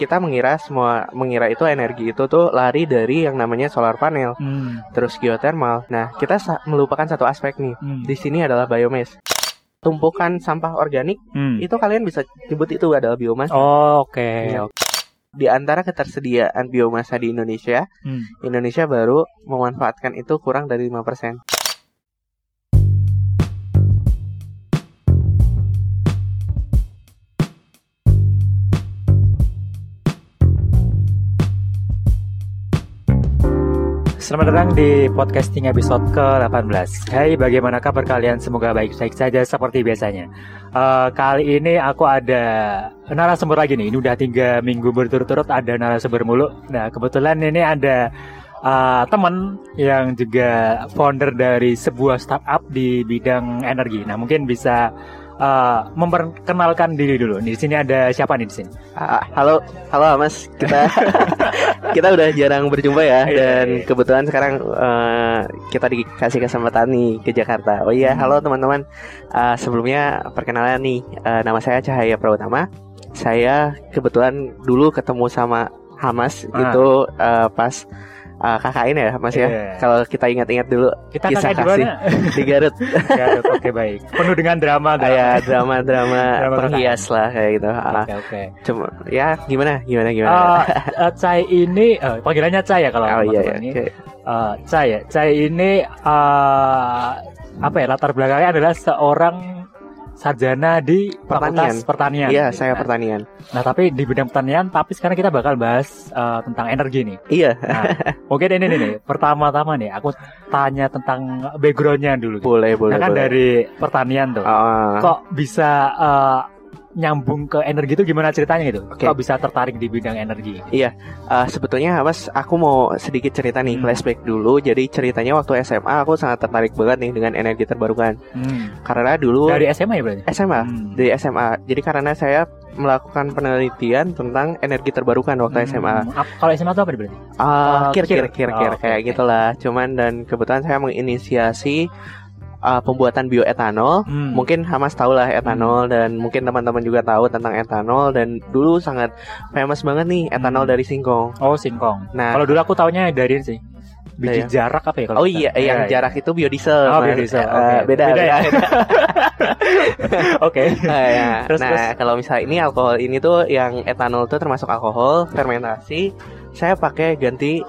kita mengira semua mengira itu energi itu tuh lari dari yang namanya solar panel, Hmm. terus geothermal. Nah, kita sa- melupakan satu aspek nih. Hmm. Di sini adalah biomass. Tumpukan sampah organik Hmm. itu kalian bisa nyebut itu adalah biomas. Oh, oke. Iya. Di antara ketersediaan biomasa di Indonesia, Hmm. Indonesia baru memanfaatkan itu kurang dari 5%. Selamat datang di podcasting episode ke-18. Hai, bagaimana kabar kalian? Semoga baik-baik saja seperti biasanya. Eh, Kali ini aku ada narasumber lagi nih. Ini udah tiga minggu berturut-turut ada narasumber mulu. Nah, kebetulan ini ada eh, teman yang juga founder dari sebuah startup di bidang energi. Nah, mungkin bisa eh, memperkenalkan diri dulu Di sini ada siapa nih di sini? Ah, halo, halo Mas. Kita kita udah jarang berjumpa ya Iya, dan iya. kebetulan sekarang eh, kita dikasih kesempatan nih ke Jakarta. Oh iya, Hmm. halo teman-teman. Ah, sebelumnya perkenalan nih, eh, nama saya Cahaya Pratama. Saya kebetulan dulu ketemu sama Hamas Ah. itu eh, pas eh, KKN ya, Mas ya. Iya. Kalau kita ingat-ingat dulu Kita Kisah kakak kasih. mana? di Garut, Garut, oke baik. Penuh dengan drama, drama. ya drama-drama Drama penghias lah kayak gitu. Ah, Oke oke. cuma ya gimana gimana gimana. Eh, eh, Cai ini eh, panggilannya Cai ya kalau oh iya, iya. ini. oke. Eh, Cai ya. Cai ini eh, apa ya latar belakangnya adalah seorang sarjana di Fakultas Pertanian. Iya, saya pertanian. Nah, tapi di bidang pertanian, tapi sekarang kita bakal bahas eh, tentang energi nih. Iya, Nah, mungkin ini nih, nih, pertama-tama nih, aku tanya tentang backgroundnya dulu. boleh boleh Nah, kan boleh. dari pertanian tuh. Ah, kok bisa eh, nyambung ke energi itu gimana ceritanya gitu? Oke. Kok bisa tertarik di bidang energi? ah, sebetulnya Mas, aku mau sedikit cerita nih Hmm. flashback dulu. Jadi ceritanya waktu SMA aku sangat tertarik banget nih dengan energi terbarukan. Hmm. Karena dulu Dari SMA ya berarti? SMA, Hmm. dari SMA. Jadi karena saya melakukan penelitian tentang energi terbarukan waktu Hmm. SMA. Kalau SMA itu apa berarti? Ah, Eh, kir kir kir. kir kir Oh, kayak oke. gitulah. Cuman dan kebetulan saya menginisiasi ah, pembuatan bioetanol. Hmm. Mungkin Hamas tahu lah etanol dan mungkin teman-teman juga tahu tentang etanol dan dulu sangat famous banget nih etanol Hmm. dari singkong. Oh singkong. Nah, Kalau dulu aku taunya dari sih. Biji Iya. jarak apa ya kalau oh kita? iya, yang Iya, jarak itu biodiesel. Oh, biodiesel, Eh, oke. beda, Beda beda. ya? beda. iya. Oke. Nah, ya. Terus, nah, terus. kalau misalnya ini alkohol ini tuh yang etanol tuh termasuk alkohol fermentasi, saya pakai ganti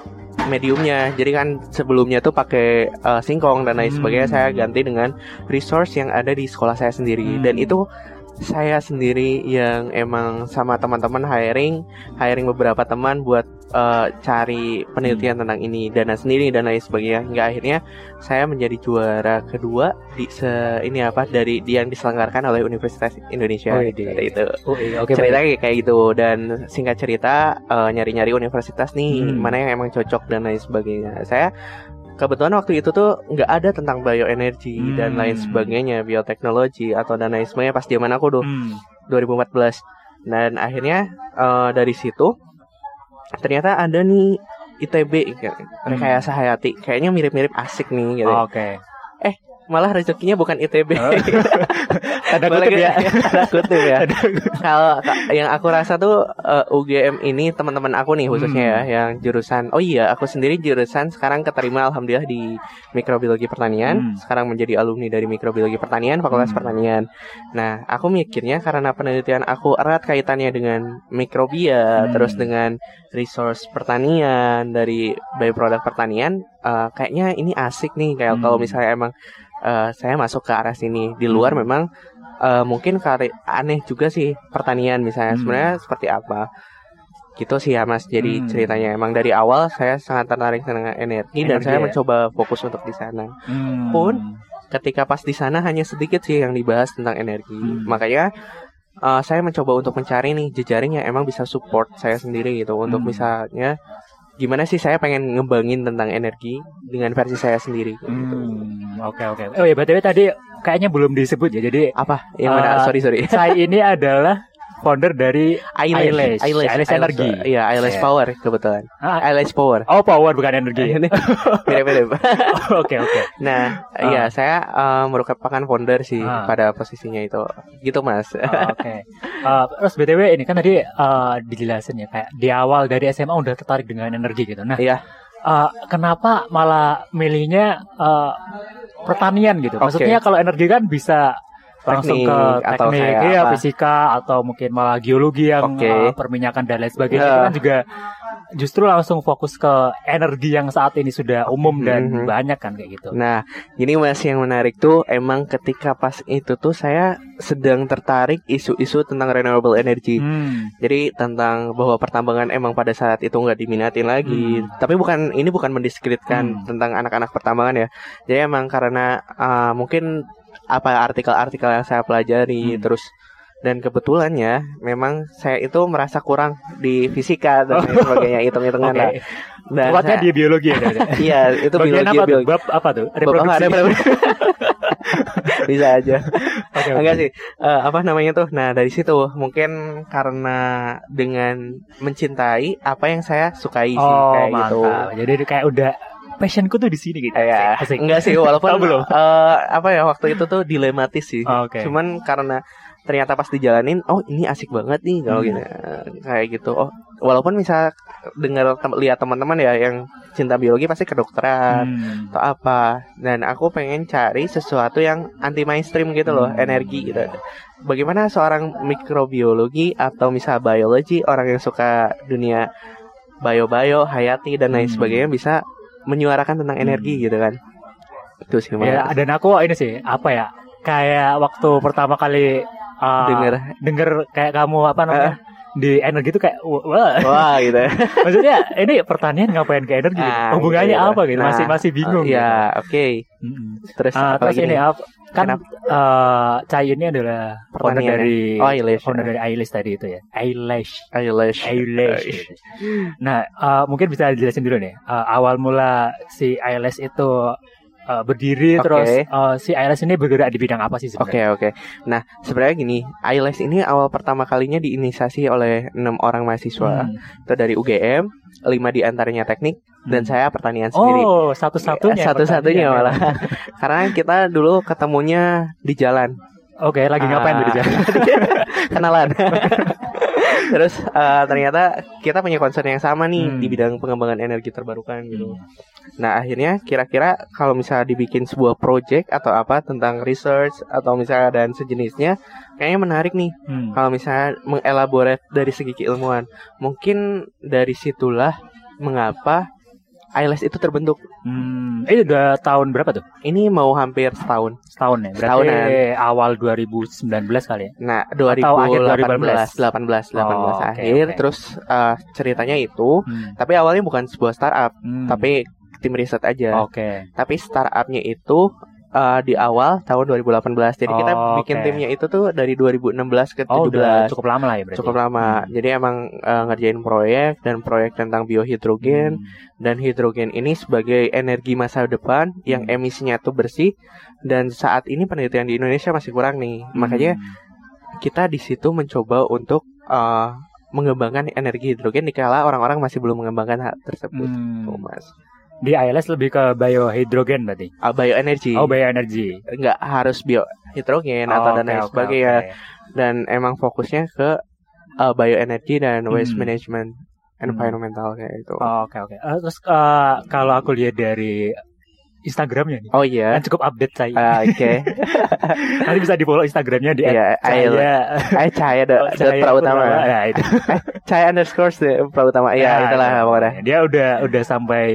mediumnya. Jadi kan sebelumnya tuh pakai eh, singkong dan lain Hmm. sebagainya. Saya ganti dengan resource yang ada di sekolah saya sendiri Hmm. dan itu saya sendiri yang emang sama teman-teman hiring hiring beberapa teman buat eh, cari penelitian Hmm. tentang ini dana sendiri dan lain sebagainya hingga akhirnya saya menjadi juara kedua di se ini apa dari yang diselenggarakan oleh Universitas Indonesia Oh, gitu. itu Oh, iya, oke. ceritanya baik. kayak- kayak gitu dan singkat cerita eh, nyari-nyari universitas nih Hmm. mana yang emang cocok dan lain sebagainya saya kebetulan waktu itu tuh nggak ada tentang bioenergi dan Hmm. lain sebagainya bioteknologi atau dan lain sebagainya pas zaman aku tuh Hmm. 2014 dan akhirnya eh, dari situ ternyata ada nih ITB kayak- rekayasa hayati kayaknya mirip-mirip asik nih gitu Oh, Oke. Malah rezekinya bukan ITB Oh. Tanda Boleh kutip ya. Tanda kutip ya kalau ka- yang aku rasa tuh eh, UGM ini teman-teman aku nih khususnya Hmm. ya yang jurusan oh iya aku sendiri jurusan sekarang keterima alhamdulillah di mikrobiologi pertanian Hmm. sekarang menjadi alumni dari mikrobiologi pertanian fakultas Hmm. pertanian nah aku mikirnya karena penelitian aku erat kaitannya dengan mikrobia Hmm. terus dengan resource pertanian dari byproduct pertanian eh, kayaknya ini asik nih kayak Hmm. kalau misalnya emang eh, saya masuk ke arah sini di luar Hmm. memang eh, mungkin kari aneh juga sih pertanian misalnya Hmm. sebenarnya seperti apa gitu sih ya mas jadi Hmm. ceritanya emang dari awal saya sangat tertarik dengan energi, dan saya ya? mencoba fokus untuk di sana Hmm. Pun, ketika pas di sana hanya sedikit sih yang dibahas tentang energi Hmm. makanya eh, saya mencoba untuk mencari nih jejaring yang emang bisa support saya sendiri gitu untuk Hmm. misalnya gimana sih saya pengen ngembangin tentang energi dengan versi saya sendiri gitu. Hmm, oke oke. Oh ya btw tadi kayaknya belum disebut ya. Jadi apa yang mana Eh, sorry sorry saya ini adalah founder dari Eyelash, Eyelash, Eyelash Energy. Iya, Eyelash Iya. Power kebetulan. Ah, Eyelash Power. oh power bukan energi. Ini mirip-mirip. Oke oke. Nah, Ah. iya saya eh, merupakan founder sih Ah. pada posisinya itu. Gitu, Mas. Oh, Oke. Eh, terus btw ini kan tadi eh, dijelasin ya kayak di awal dari SMA udah tertarik dengan energi gitu. Nah, Iya. eh, kenapa malah milihnya eh, pertanian gitu? Maksudnya kalau energi kan bisa langsung ke Teknik atau kayak iya, apa? fisika atau mungkin malah geologi yang Oke. eh, perminyakan dan lain sebagainya Ya. itu kan juga justru langsung fokus ke energi yang saat ini sudah umum dan Mhm. banyak kan kayak gitu. Nah, ini Mas yang menarik tuh emang ketika pas itu tuh saya sedang tertarik isu-isu tentang renewable energy. Hmm. Jadi tentang bahwa pertambangan emang pada saat itu nggak diminatin lagi. Hmm. Tapi bukan ini bukan mendiskreditkan Hmm. tentang anak-anak pertambangan ya. Jadi emang karena uh, mungkin apa artikel-artikel yang saya pelajari Hmm. terus dan kebetulan ya memang saya itu merasa kurang di fisika dan lain sebagainya hitung-hitungan Oke. lah. Dan saya- di biologi ya. Iya, itu Bagian biologi apa tuh? biologi. Bab apa tuh? Bapak nggak ada Reproduksi. bisa aja. Oke. Enggak sih. Eh, apa namanya tuh? Nah, dari situ mungkin karena dengan mencintai apa yang saya sukai sih Oh, kayak mantap. gitu. Jadi kayak udah passionku tuh di sini gitu. Ya, Asik. enggak sih walaupun Oh, belum. eh, apa ya waktu itu tuh dilematis sih. Oh, Oke. Cuman karena ternyata pas dijalanin, oh ini asik banget nih kalau Hmm. gini kayak gitu. Oh, walaupun misal dengar tem- lihat teman-teman ya yang cinta biologi pasti kedokteran Hmm. atau apa dan aku pengen cari sesuatu yang anti mainstream gitu loh Hmm. energi gitu bagaimana seorang mikrobiologi atau misal biologi orang yang suka dunia bio bio hayati dan lain Hmm. sebagainya bisa menyuarakan tentang energi Hmm. gitu kan itu sih Ya, dan aku ini sih apa ya? Kayak waktu pertama kali uh, denger denger kayak kamu apa namanya? di energi itu kayak wah wah gitu maksudnya ini pertanian ngapain ke energi gitu? Ah, hubungannya gitu. apa gitu Nah, masih masih bingung gitu. ya oke Mm-mm. terus Ah, apa terus lagi ini nih? apa kan eh Cai ini adalah founder dari Oh, Eyelash. founder dari Eyelash tadi itu ya Eyelash eyelash Eyelash. Eyelash. gitu. Nah, eh, mungkin bisa dijelasin dulu nih. Eh, awal mula si Eyelash itu eh, berdiri Oke. terus eh, si Eyelash ini bergerak di bidang apa sih Oke sebenarnya? oke. Nah sebenarnya gini, Eyelash ini awal pertama kalinya diinisiasi oleh enam orang mahasiswa. Hmm. Itu dari UGM, lima di antaranya teknik, dan Hmm. saya pertanian sendiri. Oh, satu-satunya. Satu-satunya pertanian. malah. Karena kita dulu ketemunya di jalan, Oke, lagi ngapain di Ah. jalan? kenalan. Terus eh, ternyata kita punya concern yang sama nih Hmm. di bidang pengembangan energi terbarukan gitu. Nah akhirnya kira-kira kalau misalnya dibikin sebuah project atau apa tentang research atau misalnya dan sejenisnya, kayaknya menarik nih Hmm. kalau misalnya mengelaborate dari segi keilmuan. Mungkin dari situlah mengapa IELTS itu terbentuk. Hmm. Ini udah tahun berapa tuh? Ini mau hampir setahun. Setahun ya. Berarti Setahunan. awal 2019 kali ya. Nah, Atau akhir 2018, 18, 18, 18 Oh, akhir. oke. Terus eh, ceritanya itu, Hmm. tapi awalnya bukan sebuah startup, Hmm. tapi tim riset aja. Oke. Tapi startupnya itu eh, di awal tahun 2018. Jadi kita Oh, bikin oke. timnya itu tuh dari 2016 ke Oh, udah 17. cukup lama lah ya berarti. Cukup lama. Hmm. Jadi emang eh, ngerjain proyek dan proyek tentang biohidrogen Hmm. dan hidrogen ini sebagai energi masa depan yang Hmm. emisinya tuh bersih dan saat ini penelitian di Indonesia masih kurang nih. Makanya Hmm. kita di situ mencoba untuk eh, mengembangkan energi hidrogen dikala orang-orang masih belum mengembangkan hal tersebut. Hmm. Tuh, Mas. Di ILS lebih ke biohidrogen berarti. Ah, bioenergi. Oh, bioenergy. nggak harus biohidrogen atau Oh, dan oke, lain oke, sebagainya. oke. Dan emang fokusnya ke uh, bioenergi dan waste Hmm. management environmental kayak itu. Oh, Oke oke. Eh, terus eh, kalau aku lihat dari Instagramnya nih, Oh iya. kan cukup update saya. Ah, Oke. Nanti bisa di follow Instagramnya di Iya, @cahaya- Eh cahaya Oh, dot Cahaya Prautama. Ya, itu. Cahaya underscore Prautama. Iya, Ya, itulah itu. pokoknya. Dia udah udah sampai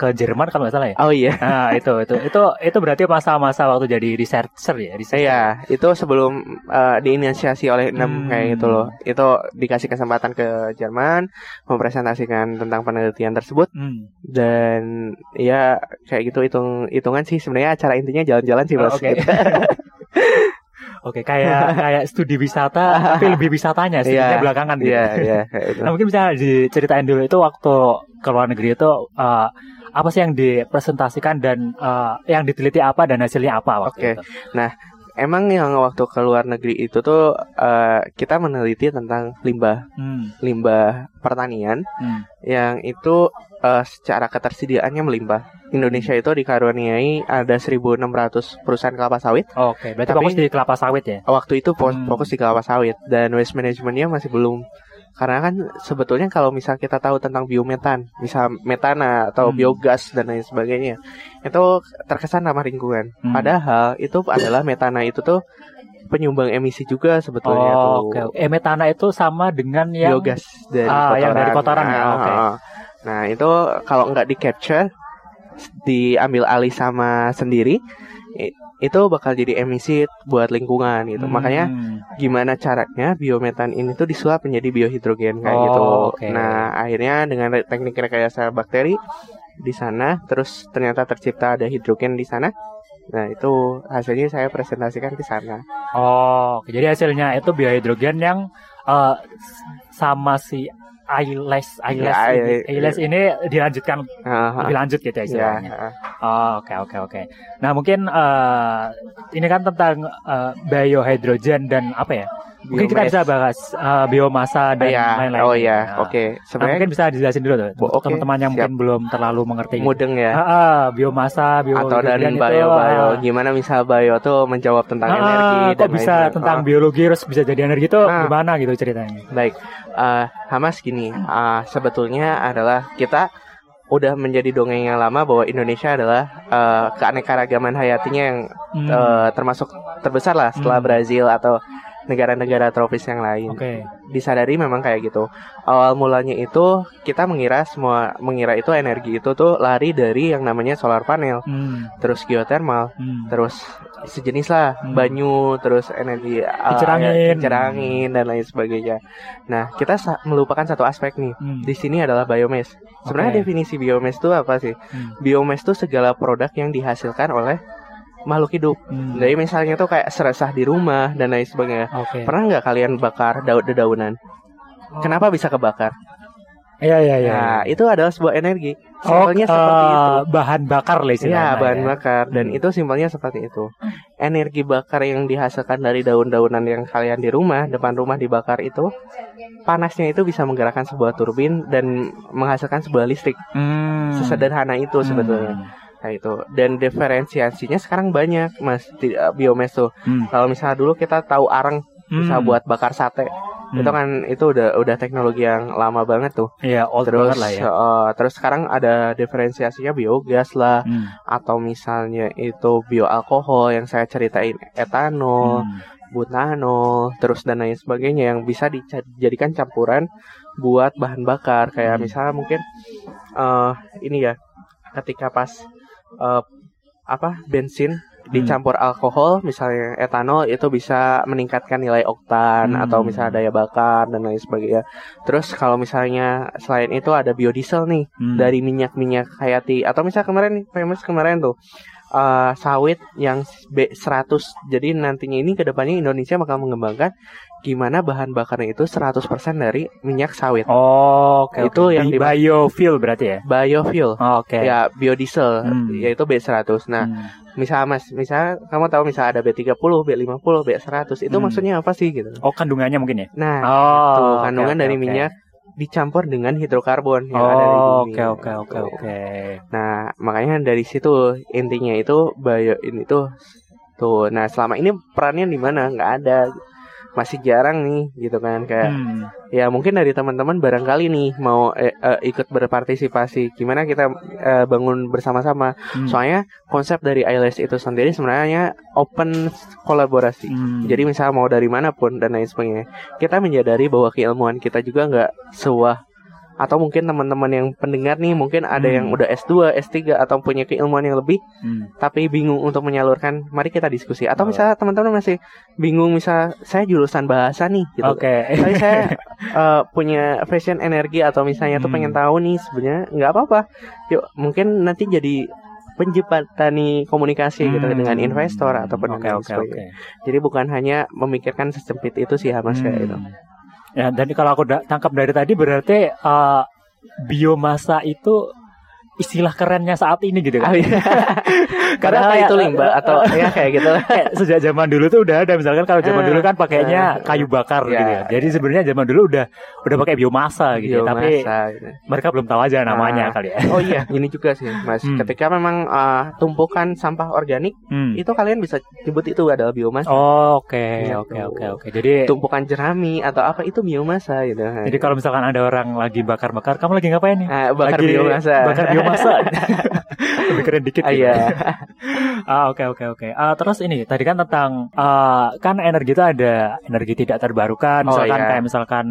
ke Jerman kalau nggak salah ya. Oh iya. Nah, itu itu itu itu berarti masa-masa waktu jadi researcher ya, researcher. Iya, itu sebelum uh, diinisiasi oleh enam Hmm. kayak gitu loh. Itu dikasih kesempatan ke Jerman mempresentasikan tentang penelitian tersebut Hmm. dan ya kayak gitu hitung hitungan sih sebenarnya acara intinya jalan-jalan sih Oh, mas. Oke. Oke, kayak kayak studi wisata tapi lebih wisatanya studinya Iya, belakangan gitu. Iya iya kayak itu. Nah mungkin bisa diceritain dulu itu waktu ke luar negeri itu eh, apa sih yang dipresentasikan dan eh, yang diteliti apa dan hasilnya apa waktu Oke. itu? emang yang waktu ke luar negeri itu tuh eh, kita meneliti tentang limbah Hmm. limbah pertanian Hmm. yang itu eh, secara ketersediaannya melimpah. Indonesia itu dikaruniai ada 1.600 perusahaan kelapa sawit. Oke, berarti Tapi- fokus di kelapa sawit ya? Waktu itu Hmm. fokus di kelapa sawit dan waste managementnya masih belum. Karena kan sebetulnya kalau misal kita tahu tentang biometan, misal metana atau Hmm. biogas dan lain sebagainya, itu terkesan ramah lingkungan. Hmm. Padahal itu adalah metana itu tuh penyumbang emisi juga sebetulnya tuh. Oh, oke. Eh, metana itu sama dengan yang biogas dari Ah, kotoran. yang dari kotoran ya, Ah, oke. ah. Nah itu kalau nggak di capture, diambil alih sama sendiri, itu bakal jadi emisi buat lingkungan gitu. Hmm. Makanya gimana caranya biometan ini tuh disulap menjadi biohidrogen kayak Oh, gitu. oke. Nah akhirnya dengan teknik rekayasa bakteri di sana, terus ternyata tercipta ada hidrogen di sana. Nah itu hasilnya saya presentasikan di sana. Oh, jadi hasilnya itu biohidrogen yang eh, sama si eyelash eyelash Ya, ini, eye- eyelash ini dilanjutkan Ah, ah. lebih lanjut gitu ya Ya, istilahnya. ah. Oh, oke oke oke. Nah mungkin eh, ini kan tentang eh, biohidrogen dan apa ya? Mungkin kita bisa bahas eh, biomasa dan Iya, lain-lain. oh iya, Nah, oke. Nah, Sebenarnya mungkin bisa dijelasin dulu tuh, oke, teman-teman yang siap. mungkin belum terlalu mengerti. gitu. mudeng ya. Ah, ah, biomasa, bio atau dari itu, bio bio ah, gimana misal bio tuh menjawab tentang ah, energi kok dan bisa lain-lain. tentang Oh, biologi terus bisa jadi energi itu Ah. gimana gitu ceritanya? baik Eh, Hamas gini eh, sebetulnya adalah kita udah menjadi dongeng yang lama bahwa Indonesia adalah eh, keanekaragaman hayatinya yang Hmm, eh, termasuk terbesar lah setelah Hmm. Brazil atau negara-negara tropis yang lain Oke. Disadari memang kayak gitu awal mulanya itu kita mengira semua mengira itu energi itu tuh lari dari yang namanya solar panel Hmm, terus geothermal hmm. terus sejenis lah Hmm. banyu terus energi uh, Kincir angin. ya, angin dan lain sebagainya nah kita sa- melupakan satu aspek nih Hmm. di sini adalah biomass sebenarnya Oke. definisi biomass itu apa sih Hmm. biomass itu segala produk yang dihasilkan oleh makhluk hidup Hmm. jadi misalnya tuh kayak seresah di rumah dan lain sebagainya Oke. pernah nggak kalian bakar daun dedaunan kenapa bisa kebakar Iya iya iya. nah itu adalah sebuah energi Oh, simpelnya seperti eh, itu bahan bakar lah istilahnya. Iya, bahan ya. bakar dan Hmm. itu simpelnya seperti itu. Energi bakar yang dihasilkan dari daun-daunan yang kalian di rumah, depan rumah dibakar itu, panasnya itu bisa menggerakkan sebuah turbin dan menghasilkan sebuah listrik. Hmm. Sesederhana itu sebetulnya. Hmm. Nah itu. Dan diferensiasinya sekarang banyak, Mas, di uh, biomass tuh. Hmm. Kalau misalnya dulu kita tahu arang bisa Hmm. buat bakar sate, Hmm. itu kan itu udah udah teknologi yang lama banget tuh. Iya, old terus banget lah ya. uh, terus sekarang ada diferensiasinya biogas lah Hmm. atau misalnya itu bioalkohol yang saya ceritain etanol, Hmm. butanol, terus dan lain sebagainya yang bisa dijadikan campuran buat bahan bakar kayak Hmm. misalnya mungkin eh ini ya ketika pas eh, apa bensin dicampur alkohol misalnya etanol itu bisa meningkatkan nilai oktan Hmm. atau misalnya daya bakar dan lain sebagainya. Terus kalau misalnya selain itu ada biodiesel nih Hmm. dari minyak-minyak hayati atau misalnya kemarin nih famous kemarin tuh eh, sawit yang B100 jadi nantinya ini ke depannya Indonesia bakal mengembangkan gimana bahan bakarnya itu 100% dari minyak sawit Oh, oke. Itu yang di- biofuel berarti ya? biofuel Oh, Oke. ya biodiesel Hmm. yaitu B100 nah Hmm. misal mas misal kamu tahu misal ada B30 B50 B100 itu Hmm. maksudnya apa sih gitu Oh, kandungannya mungkin ya? nah Oh, itu kandungan oke, dari oke. minyak dicampur dengan hidrokarbon yang ada di Oh, bumi oke oke oke Tuh. oke. Nah, makanya dari situ intinya itu bio ini tuh tuh. Nah, selama ini perannya di mana? Nggak ada. Masih jarang nih gitu kan kayak Hmm. ya mungkin dari teman-teman barangkali nih mau eh, eh, ikut berpartisipasi gimana kita eh, bangun bersama-sama. Hmm. Soalnya konsep dari ILS itu sendiri sebenarnya open kolaborasi. Hmm. Jadi misalnya mau dari mana pun dan lain sebagainya, kita menyadari bahwa keilmuan kita juga nggak sewah atau mungkin teman-teman yang pendengar nih mungkin ada Hmm. yang udah S2, S3 atau punya keilmuan yang lebih Hmm. tapi bingung untuk menyalurkan. Mari kita diskusi. Atau Oh. misalnya teman-teman masih bingung misal saya jurusan bahasa nih gitu. Oke. Tapi saya eh, punya fashion energi atau misalnya tuh Hmm. pengen tahu nih sebenarnya nggak apa-apa. Yuk mungkin nanti jadi penjembatan nih komunikasi gitu Hmm. dengan investor atau Oke lain oke oke. Jadi bukan hanya memikirkan sesempit itu sih ya Mas kayak itu. Ya, dan kalau aku da- tangkap dari tadi berarti eh, biomasa itu istilah kerennya saat ini gitu kan? Iya. Padahal kayak- itu limbah atau ya kayak gitu kayak sejak zaman dulu tuh udah ada misalkan kalau zaman dulu kan pakainya eh, kayu bakar ya. gitu ya. Jadi sebenarnya zaman dulu udah udah pakai biomasa gitu ya. Tapi Biomasa, gitu. mereka belum tahu aja namanya Ah. kali ya. Oh iya, ini juga sih, Mas. Hmm. Ketika memang uh, tumpukan sampah organik Hmm. itu kalian bisa nyebut itu adalah biomasa. Oh, oke, Gitu. oke, oke, oke. Jadi Tumpukan jerami atau apa itu biomasa gitu. jadi kalau misalkan ada orang lagi bakar-bakar, kamu lagi ngapain nih? Ah, bakar lagi biomasa. Bakar biomasa. Lebih keren dikit Ah, gitu. Iya. Ah, oke, oke, oke. Ah, terus ini tadi kan tentang ah, kan energi itu ada energi tidak terbarukan, Oh, misalkan iya. kayak misalkan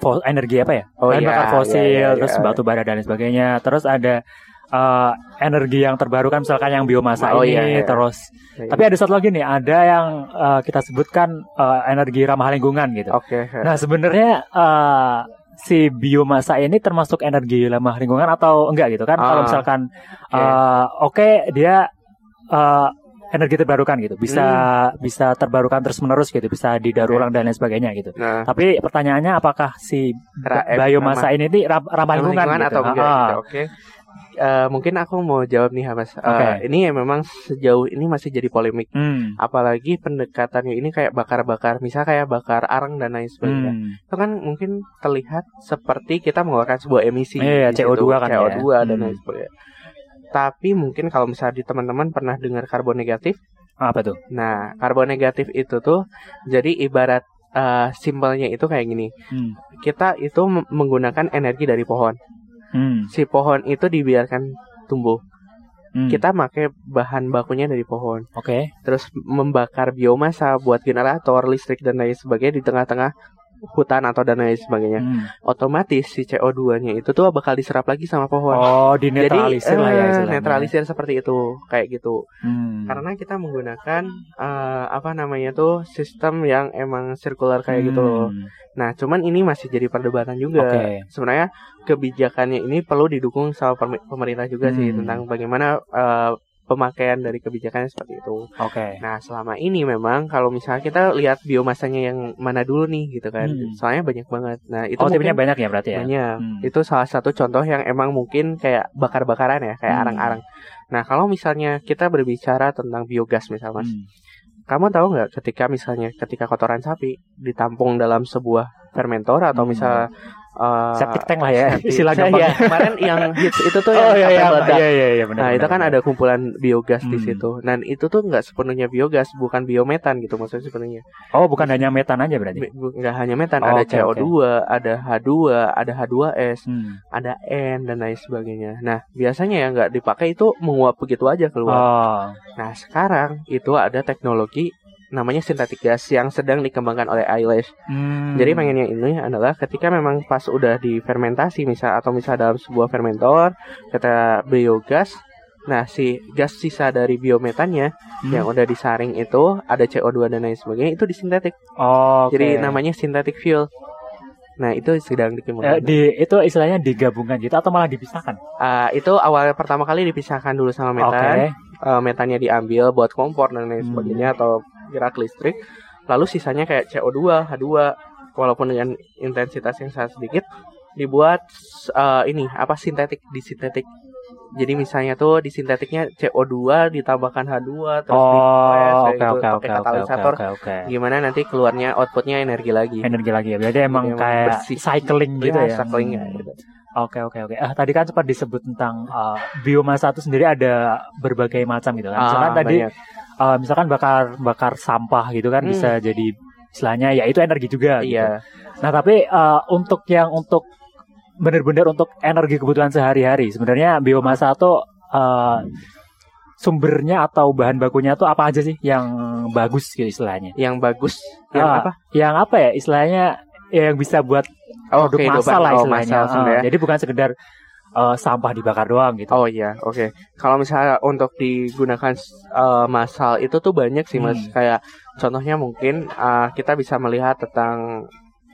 fo- energi apa ya? Oh, Bahan iya, bakar fosil, iya, iya, terus iya. batu bara dan lain sebagainya. Terus ada ah, energi yang terbarukan misalkan yang biomasa Oh, ini, iya, iya. terus tapi ada satu lagi nih, ada yang ah, kita sebutkan ah, energi ramah lingkungan gitu. Oke. Nah, sebenarnya eh, si biomasa ini termasuk energi ramah lingkungan atau enggak gitu kan? Kalau Ah, misalkan oke. eh, oke dia eh, energi terbarukan gitu, bisa Hmm. bisa terbarukan terus menerus gitu, bisa didaur ulang dan lain sebagainya gitu. Nah, Tapi pertanyaannya apakah si Ra- eh, biomasa ini nih ram- ramah ramah lingkungan, lingkungan gitu? atau enggak Ah, gitu. Oke. Eh, mungkin aku mau jawab nih Mas. Eh, Oke. ini ya memang sejauh ini masih jadi polemik. hmm, Apalagi pendekatannya ini kayak bakar-bakar, misal kayak bakar arang dan lain sebagainya. hmm. Itu kan mungkin terlihat seperti kita mengeluarkan sebuah emisi. Iya, di CO2 situ, kan ya. CO2 dan Hmm. lain sebagainya. Tapi mungkin kalau misalnya di teman-teman pernah dengar karbon negatif, Apa tuh? nah karbon negatif itu tuh jadi ibarat eh, simpelnya itu kayak gini. Hmm. Kita itu menggunakan energi dari pohon. Hmm. Si pohon itu dibiarkan tumbuh. hmm. Kita pakai bahan bakunya dari pohon. Oke. Terus membakar biomasa buat generator, listrik dan lain sebagainya di tengah-tengah hutan atau dan lain sebagainya. Hmm. Otomatis si CO2-nya itu tuh bakal diserap lagi sama pohon. Oh, dinetralisir lah ya eh, istilahnya. netralisir seperti itu, kayak gitu. Hmm. Karena kita menggunakan eh, apa namanya tuh sistem yang emang sirkular kayak gitu loh. Hmm. Nah, cuman ini masih jadi perdebatan juga. Oke. Sebenarnya kebijakannya ini perlu didukung sama pem- pemerintah juga sih Hmm. tentang bagaimana eh, pemakaian dari kebijakannya seperti itu. Oke. Nah, selama ini memang kalau misalnya kita lihat biomasanya yang mana dulu nih gitu kan. Hmm. Soalnya banyak banget. Nah, itu oh, tipenya banyak ya berarti ya? banyak. Hmm. Itu salah satu contoh yang emang mungkin kayak bakar-bakaran ya, kayak Hmm. arang-arang. Nah, kalau misalnya kita berbicara tentang biogas misalnya, Mas. Hmm. Kamu tahu nggak ketika misalnya ketika kotoran sapi ditampung dalam sebuah fermentor atau Hmm. misal uh, Septic tank lah ya, septic- istilah Iya, gampangnya. kemarin yang hits itu tuh Oh yang iya sampai iya meledak. iya iya iya benar. Nah, itu benar, kan benar. ada kumpulan biogas di Hmm. situ. Dan itu tuh nggak sepenuhnya biogas, bukan biometan gitu maksudnya sepenuhnya. Oh, bukan hanya metan aja berarti. Nggak hanya metan, Oh, ada oke, CO2, ada H2, ada H2S, Hmm. ada N dan lain sebagainya. Nah, biasanya yang nggak dipakai itu menguap begitu aja keluar. Oh. Nah, sekarang itu ada teknologi namanya sintetik gas yang sedang dikembangkan oleh Eyelash. Hmm. Jadi pengennya ini adalah ketika memang pas udah difermentasi misal atau misal dalam sebuah fermentor kita biogas Nah, si gas sisa dari biometannya Hmm. yang udah disaring itu ada CO2 dan lain sebagainya itu disintetik. Oh, oke. Jadi namanya synthetic fuel. Nah, itu sedang Eh, dikembangkan. di itu istilahnya digabungkan gitu atau malah dipisahkan? Ah, itu awal pertama kali dipisahkan dulu sama metan. Oke. Eh, metannya diambil buat kompor dan lain Hmm. sebagainya atau gerak listrik. Lalu sisanya kayak CO2, H2 walaupun dengan intensitas yang sangat sedikit dibuat eh, ini apa sintetik disintetik. Jadi misalnya tuh di sintetiknya CO2 ditambahkan H2 terus Oh, oke pakai oke oke katalisator. oke oke. Gimana nanti keluarnya outputnya energi lagi. Energi lagi ya. Berarti emang emang kayak bersih. cycling gitu Iya, ya. cycling Hmm. gitu. Oke oke oke. Ah tadi kan sempat disebut tentang uh, biomasa itu sendiri ada berbagai macam gitu kan. Misalkan Ah, tadi banyak. uh, misalkan bakar bakar sampah gitu kan Hmm. bisa jadi istilahnya ya itu energi juga gitu. Iya. Nah, tapi uh, untuk yang untuk benar-benar untuk energi kebutuhan sehari-hari, sebenarnya biomasa tuh uh, sumbernya atau bahan bakunya tuh apa aja sih yang bagus gitu istilahnya? Yang bagus yang Ah, apa? Yang apa ya istilahnya yang bisa buat Oh, produk kehidupan. masal lah Oh, istilahnya. masal Ah, sebenarnya. jadi bukan sekedar uh, sampah dibakar doang gitu. Oh iya, oke. Kalau misalnya untuk digunakan uh, masal itu tuh banyak sih mas. Hmm. Kayak contohnya mungkin uh, kita bisa melihat tentang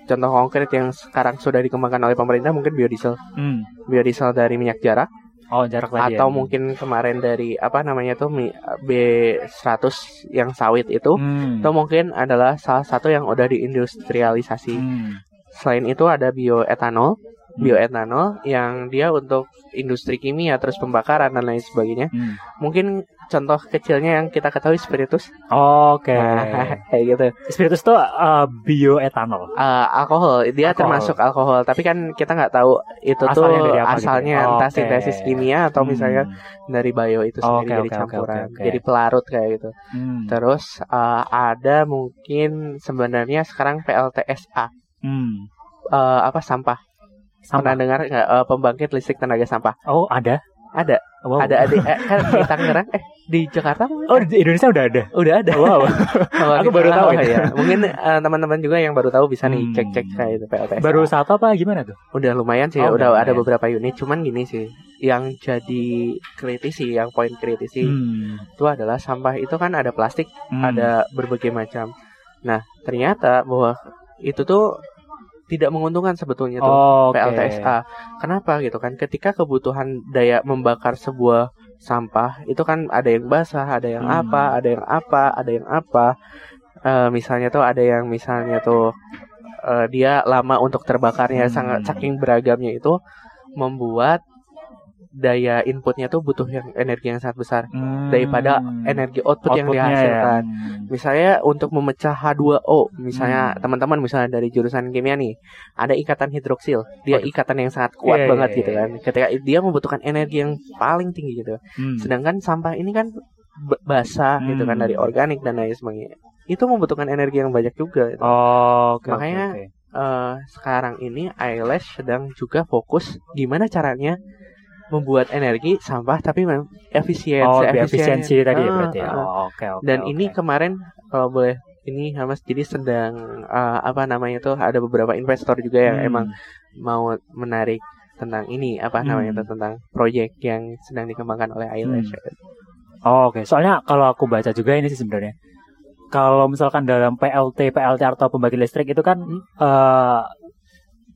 contoh konkret yang sekarang sudah dikembangkan oleh pemerintah mungkin biodiesel, Hmm. biodiesel dari minyak jarak Oh, jarak tadi atau ya. mungkin kemarin dari apa namanya tuh mi- B100 yang sawit itu. Hmm. Itu mungkin adalah salah satu yang udah diindustrialisasi. Hmm. Selain itu ada bioetanol bioetanol yang dia untuk industri kimia terus pembakaran dan lain sebagainya. Hmm. Mungkin contoh kecilnya yang kita ketahui spiritus. Oke. Nah, kayak gitu. Spiritus itu uh, bioetanol. Eh, alkohol dia Alkohol. termasuk alkohol, tapi kan kita nggak tahu itu tuh Asalnya dari apa gitu asalnya ya? entah Oke. sintesis kimia atau misalnya Hmm. dari bio itu sendiri jadi oke, oke, campuran, oke, oke. jadi pelarut kayak gitu. Hmm. Terus eh, ada mungkin sebenarnya sekarang PLTSA Hmm. eh, apa sampah. Pernah Sampah. dengar nggak eh, pembangkit listrik tenaga sampah? Oh, ada. Ada, Wow. ada ada eh, kan di Tangerang, eh di Jakarta mungkin Oh, di Indonesia udah ada. udah ada. Wow. Kalau Aku baru tahu ya. Mungkin eh, teman-teman juga yang baru tahu bisa nih Hmm. cek-cek kayak itu PLTSA. Baru satu apa gimana tuh? udah lumayan sih, Oh, udah udah ada lumayan. beberapa unit. Cuman gini sih, yang jadi kritis sih, yang poin kritis sih Hmm. itu adalah sampah itu kan ada plastik, Hmm. ada berbagai macam. Nah, ternyata bahwa itu tuh tidak menguntungkan sebetulnya tuh Oh, oke. PLTSA. Kenapa gitu kan? Ketika kebutuhan daya membakar sebuah sampah itu kan ada yang basah, ada yang Hmm. apa, ada yang apa, ada yang apa. Eh, misalnya tuh ada yang misalnya tuh eh, dia lama untuk terbakarnya Hmm. sangat saking beragamnya itu membuat daya inputnya tuh butuh yang energi yang sangat besar Hmm. daripada energi output yang Outputnya dihasilkan. ya. Misalnya untuk memecah H2O, misalnya Hmm. teman-teman misalnya dari jurusan kimia nih, ada ikatan hidroksil. Dia Waduh. ikatan yang sangat kuat Iya, banget iya, gitu iya. kan. Ketika dia membutuhkan energi yang paling tinggi gitu. Hmm. Sedangkan sampah ini kan basah gitu kan Hmm. dari organik dan lain sebagainya. Itu membutuhkan energi yang banyak juga. gitu. Oh, oke, oke, Makanya, oke. Eh, sekarang ini Eyelash sedang juga fokus gimana caranya membuat energi sampah tapi efisien, Oh, efisiensi tadi ya Ah, berarti ya. ah. Oh, oke, oke. dan oke. ini kemarin kalau boleh ini Hamas jadi sedang uh, apa namanya tuh ada beberapa investor juga yang Hmm. emang mau menarik tentang ini apa Hmm. namanya tuh tentang proyek yang sedang dikembangkan oleh Eyelash. Oh, oke. Soalnya kalau aku baca juga ini sih sebenarnya. Kalau misalkan dalam PLT, PLT atau pembangkit listrik itu kan Hmm. eh,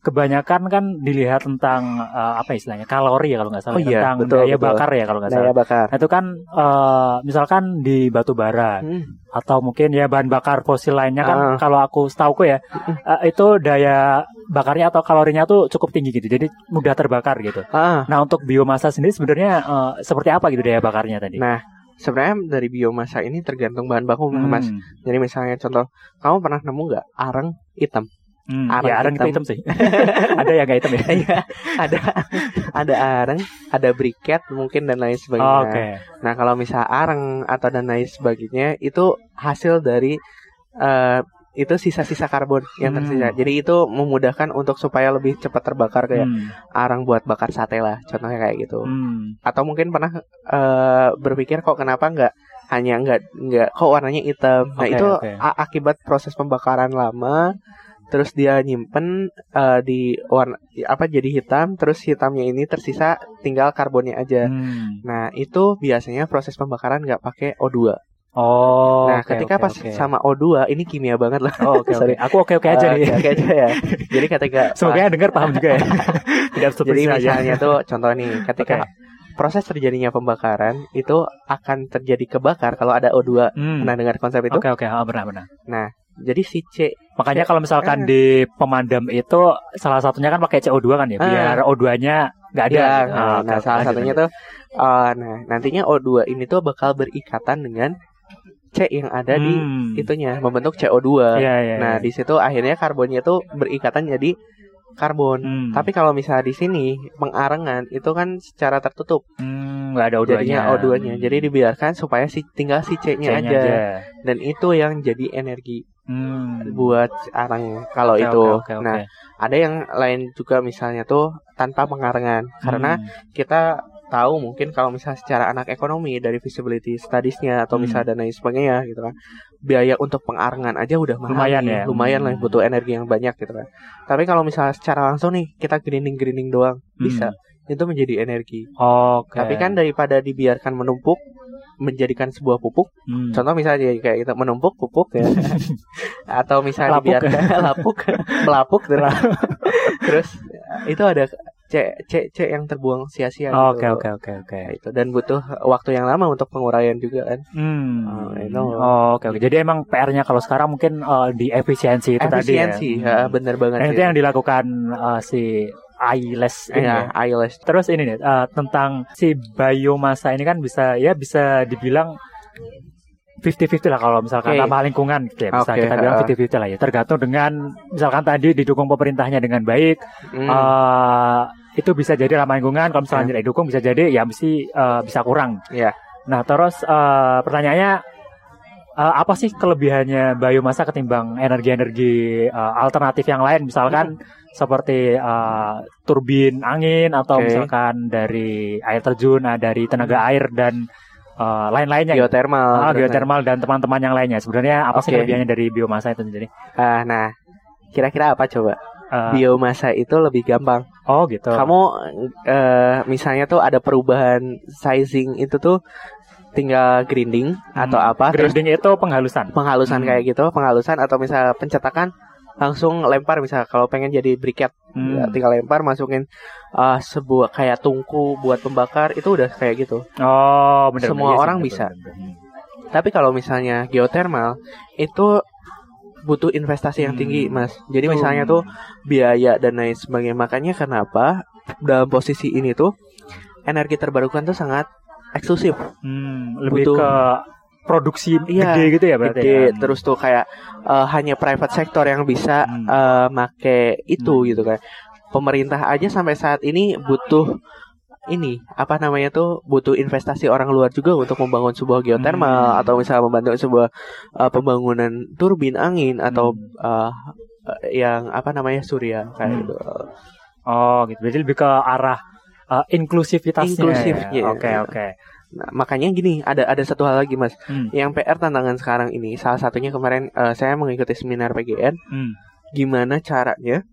kebanyakan kan dilihat tentang eh, apa istilahnya kalori ya kalau nggak salah Oh iya, tentang betul, daya betul. bakar ya kalau nggak salah. Daya bakar. Nah, itu kan eh, misalkan di batu bara Hmm. atau mungkin ya bahan bakar fosil lainnya kan Ah. kalau aku setahu ya eh, itu daya bakarnya atau kalorinya tuh cukup tinggi gitu. Jadi mudah terbakar gitu. Ah, Nah, untuk biomasa sendiri sebenarnya eh, seperti apa gitu daya bakarnya tadi? nah sebenarnya dari biomasa ini tergantung bahan baku Hmm. Mas. Jadi misalnya contoh, kamu pernah nemu nggak arang hitam? Hmm, Arang ya arang itu hitam. hitam sih. ada yang nggak hitam ya? Iya, ada ada arang, ada briket mungkin dan lain sebagainya. Oh, Oke. Nah, kalau misal arang atau dan lain sebagainya itu hasil dari eh, itu sisa-sisa karbon yang Hmm. tersisa. Jadi itu memudahkan untuk supaya lebih cepat terbakar kayak Hmm. arang buat bakar sate lah, contohnya kayak gitu. Hmm. Atau mungkin pernah eh, berpikir kok kenapa nggak hanya nggak nggak kok warnanya hitam. Nah, Oke, itu oke. a- akibat proses pembakaran lama terus dia nyimpen eh, di warna apa jadi hitam terus hitamnya ini tersisa tinggal karbonnya aja. Hmm. Nah, itu biasanya proses pembakaran nggak pakai O2. Oh. nah, oke, ketika oke, pas oke. sama O2, ini kimia banget lah. Oh, oke oke. Sorry. Aku oke oke aja Eh, nih. Oke aja ya. Jadi ketika Semoga yang dengar paham juga ya. Tidak jadi seperti aja. misalnya tuh contoh nih, ketika Oke. proses terjadinya pembakaran itu akan terjadi kebakar kalau ada O2. Hmm. Pernah dengar konsep itu? Oke oke, oh, benar benar. Jadi si C Makanya kalau misalkan Eh. di pemadam itu salah satunya kan pakai CO2 kan ya, Eh. biar O2-nya nggak ada. Ya, nah, Oh, nah, salah lanjut, satunya lanjut. tuh eh, nah nantinya O2 ini tuh bakal berikatan dengan C yang ada di Hmm. itunya membentuk CO2. Iya, iya, Nah, iya. di situ akhirnya karbonnya tuh berikatan jadi karbon. Hmm. Tapi kalau misalnya di sini pengarengan itu kan secara tertutup Hmm, nggak ada O2-nya. jadinya O2-nya. Jadi dibiarkan supaya si tinggal si C-nya C-nya aja. Dan itu yang jadi energi Hmm. buat arang kalau Oke, itu. oke, oke, oke. Nah, ada yang lain juga misalnya tuh tanpa pengarengan karena Hmm. kita tahu mungkin kalau misalnya secara anak ekonomi dari feasibility studies-nya atau Hmm. misalnya dan lain sebagainya gitu kan biaya untuk pengarengan aja udah mahal Lumayan ya. lumayan lah Hmm. butuh energi yang banyak gitu kan tapi kalau misalnya secara langsung nih kita grinding grinding doang bisa itu menjadi energi Hmm. Oke. tapi kan daripada dibiarkan menumpuk menjadikan sebuah pupuk Hmm. contoh misalnya kayak kita menumpuk pupuk ya atau misalnya Lapuk. dibiarkan lapuk melapuk terus itu ada C C C yang terbuang sia-sia gitu. Oke oke oke oke. Nah, itu dan butuh waktu yang lama untuk penguraian juga kan Hmm. Oh, itu. Oh, oke oke. Jadi emang PR-nya kalau sekarang mungkin eh, di efisiensi itu tadi ya. efisiensi ya, bener banget sih. itu yang dilakukan eh, si eyeless ini Iya, ya. eyelash. Terus ini nih eh, tentang si biomasa ini kan bisa ya bisa dibilang 50-50 lah kalau misalkan Oke. ramah lingkungan gitu ya. Bisa Oke, kita bilang uh. 50-50 lah ya. Tergantung dengan misalkan tadi didukung pemerintahnya dengan baik Hmm. eh, itu bisa jadi ramah lingkungan kalau misalnya tidak didukung bisa jadi ya mesti eh, bisa kurang. Iya. Nah, terus eh, pertanyaannya eh, apa sih kelebihannya biomasa ketimbang energi-energi eh, alternatif yang lain misalkan seperti eh, turbin angin atau Oke. misalkan dari air terjun, nah, dari tenaga air dan eh, lain-lainnya. gitu. geothermal. Ah, terus- geothermal dan teman-teman yang lainnya. Sebenarnya apa sih Oke. kelebihannya dari biomasa itu sendiri? Ah, nah, kira-kira apa coba? Eh, Biomasa itu lebih gampang. oh gitu. Kamu eh, misalnya tuh ada perubahan sizing itu tuh tinggal grinding atau Hmm, apa terus Grinding itu penghalusan. penghalusan Hmm. kayak gitu, penghalusan atau misal pencetakan langsung lempar misal kalau pengen jadi briket Hmm. ya, tinggal lempar masukin uh, sebuah kayak tungku buat pembakar itu udah kayak gitu. Oh, benar. Semua orang bisa. Tapi kalau misalnya geothermal itu butuh investasi yang tinggi, Hmm. Mas. Jadi misalnya tuh biaya dan lain sebagainya. Makanya kenapa dalam posisi ini tuh energi terbarukan tuh sangat eksklusif, Hmm, lebih Butuh- ke produksi Iya, gede gitu ya berarti. gede. ya? Terus tuh kayak eh, hanya private sector yang bisa Hmm. eh, make itu Hmm. gitu kan. Pemerintah aja sampai saat ini butuh ini apa namanya tuh butuh investasi orang luar juga untuk membangun sebuah geothermal Hmm. atau misalnya membantu sebuah eh, pembangunan turbin angin atau Hmm. eh, yang apa namanya surya kayak Hmm. gitu. Oh, gitu. Jadi lebih ke arah uh, inklusivitasnya. Inklusifnya. ya? Oke, oke. Nah, makanya gini, ada ada satu hal lagi Mas. Hmm. Yang PR tantangan sekarang ini salah satunya kemarin eh, saya mengikuti seminar PGN Hmm. gimana caranya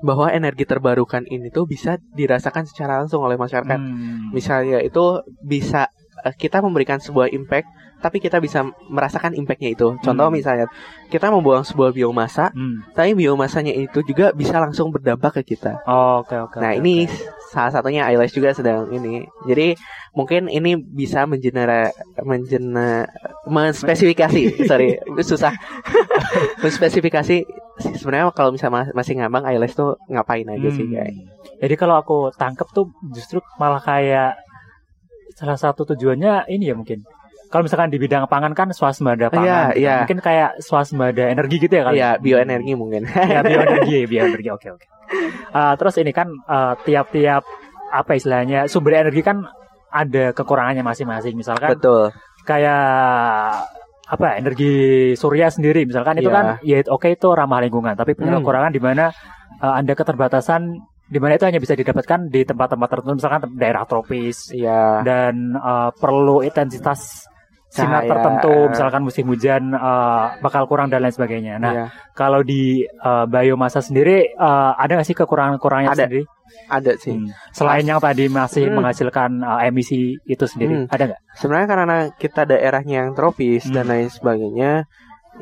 bahwa energi terbarukan ini tuh bisa dirasakan secara langsung oleh masyarakat. Hmm. Misalnya itu bisa eh, kita memberikan sebuah impact, tapi kita bisa merasakan impactnya itu. Contoh Hmm. misalnya kita membuang sebuah biomasa, Hmm. tapi biomasanya itu juga bisa langsung berdampak ke kita. Oh, Oke, oke. Nah oke, ini oke. salah satunya eyelash juga sedang ini. Jadi mungkin ini bisa mengenera menjena menspesifikasi sorry susah menspesifikasi sebenarnya kalau misalnya ma- masih ngambang eyelash tuh ngapain aja sih Hmm. kayak. Jadi kalau aku tangkep tuh justru malah kayak salah satu tujuannya ini ya mungkin. Kalau misalkan di bidang pangan kan swasembada pangan. Iya, gitu. iya. Mungkin kayak swasembada energi gitu ya kali. Iya bioenergi mungkin. ya bioenergi, bioenergi. Oke, oke. Uh, terus ini kan uh, tiap-tiap apa istilahnya sumber energi kan ada kekurangannya masing-masing. Misalkan Betul. kayak apa ya, energi surya sendiri misalkan itu Iya. kan ya oke itu ramah lingkungan tapi punya Hmm. kekurangan di mana uh, ada keterbatasan di mana itu hanya bisa didapatkan di tempat-tempat tertentu misalkan daerah tropis Iya. dan uh, perlu intensitas sinar Cahaya. tertentu misalkan musim hujan uh, bakal kurang dan lain sebagainya. Nah, Iya. kalau di uh, biomasa sendiri uh, ada nggak sih kekurangan-kekurangannya Ada. sendiri? Ada sih. Hmm. Selain yang tadi masih Hmm. menghasilkan uh, emisi itu sendiri, Hmm. ada nggak? Sebenarnya karena kita daerahnya yang tropis dan Hmm. lain sebagainya,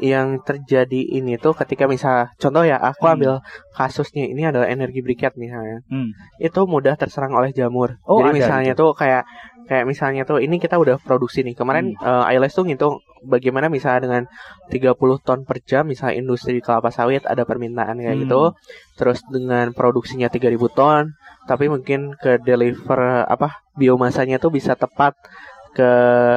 yang terjadi ini tuh ketika misal contoh ya aku Hmm. ambil kasusnya ini adalah energi briket misalnya. Hmm. Itu mudah terserang oleh jamur. Oh, Jadi ada misalnya itu. tuh kayak kayak misalnya tuh ini kita udah produksi nih. Kemarin Hmm. Eyelash tuh ngitung bagaimana misalnya dengan 30 ton per jam misalnya industri kelapa sawit ada permintaan kayak Hmm. gitu. Terus dengan produksinya 3000 ton, tapi mungkin ke deliver apa biomasanya tuh bisa tepat ke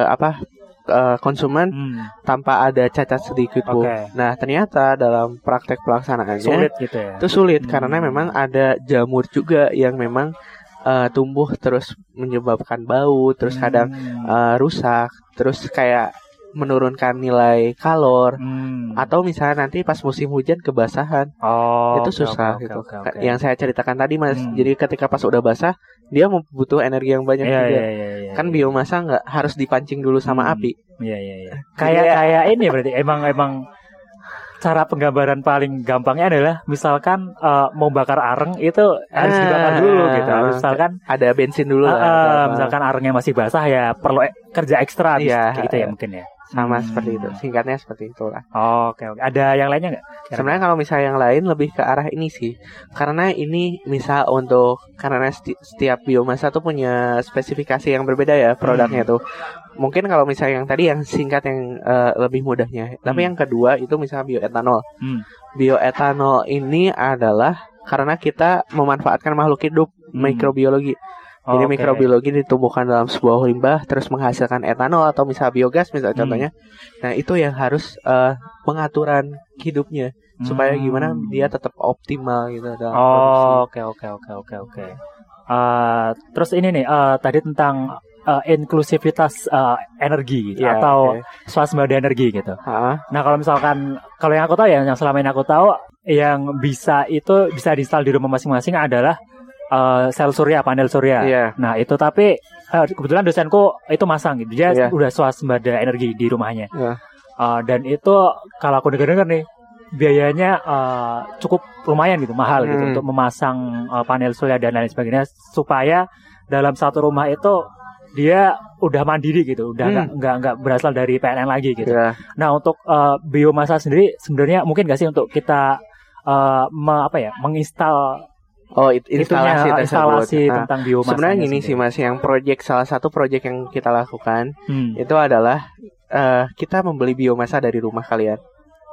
apa eh, konsumen Hmm. tanpa ada cacat sedikit bu. Oke. Nah ternyata dalam praktek pelaksanaannya Sulit gitu ya. itu sulit Hmm. karena memang ada jamur juga yang memang eh, tumbuh terus menyebabkan bau, terus kadang Hmm. eh, rusak, terus kayak menurunkan nilai kalor Hmm. atau misalnya nanti pas musim hujan kebasahan oh, itu susah oke, gitu. oke, oke, oke. Yang saya ceritakan tadi mas, Hmm. jadi ketika pas udah basah dia butuh energi yang banyak Iya, juga. iya, iya, iya, Kan iya. biomasa nggak harus dipancing dulu sama Hmm. api. Iya, iya, iya. Kayak kayak ini berarti emang emang cara penggambaran paling gampangnya adalah misalkan eh, mau bakar areng itu harus Ah, dibakar dulu gitu. ah, Misalkan Ada bensin dulu eh, lah. misalkan arengnya masih basah ya perlu e- kerja ekstra Iya, gitu ya iya. mungkin ya. Sama Hmm. seperti itu. Singkatnya seperti itulah. Oke, oke. Ada yang lainnya nggak? Sebenarnya kalau misalnya yang lain lebih ke arah ini sih. Karena ini misal untuk karena seti- setiap biomasa tuh punya spesifikasi yang berbeda ya produknya Hmm. tuh. Mungkin kalau misalnya yang tadi yang singkat yang eh, lebih mudahnya. Tapi Hmm. yang kedua itu misalnya bioetanol. Hmm. Bioetanol ini adalah karena kita memanfaatkan makhluk hidup Hmm. mikrobiologi. Jadi Oke. mikrobiologi ditumbuhkan dalam sebuah limbah terus menghasilkan etanol atau misal biogas misal Hmm. contohnya. Nah, itu yang harus eh, pengaturan hidupnya supaya Hmm. gimana dia tetap optimal gitu dalam produksi. Oh, oke oke oke oke oke. Eh, terus ini nih eh, tadi tentang eh, inklusivitas eh, energi gitu, Iya, atau oke. swasembada energi gitu. Ah, Nah kalau misalkan kalau yang aku tahu ya yang selama ini aku tahu yang bisa itu bisa diinstal di rumah masing-masing adalah eh, sel surya panel surya. Iya. Nah itu tapi eh, kebetulan dosenku itu masang gitu dia Iya. udah swasembada energi di rumahnya. Iya. Eh, dan itu kalau aku dengar-dengar nih biayanya eh, cukup lumayan gitu mahal gitu Hmm. untuk memasang eh, panel surya dan lain sebagainya supaya dalam satu rumah itu dia udah mandiri gitu, udah Hmm. nggak nggak nggak berasal dari PLN lagi gitu. Iya. Nah untuk eh, biomasa sendiri sebenarnya mungkin gak sih untuk kita eh, me- apa ya menginstal Oh, it- instalasi itunya, tersebut. instalasi Nah, tentang biomasa. Sebenarnya gini sih Mas, yang project salah satu project yang kita lakukan Hmm. itu adalah eh, kita membeli biomasa dari rumah kalian.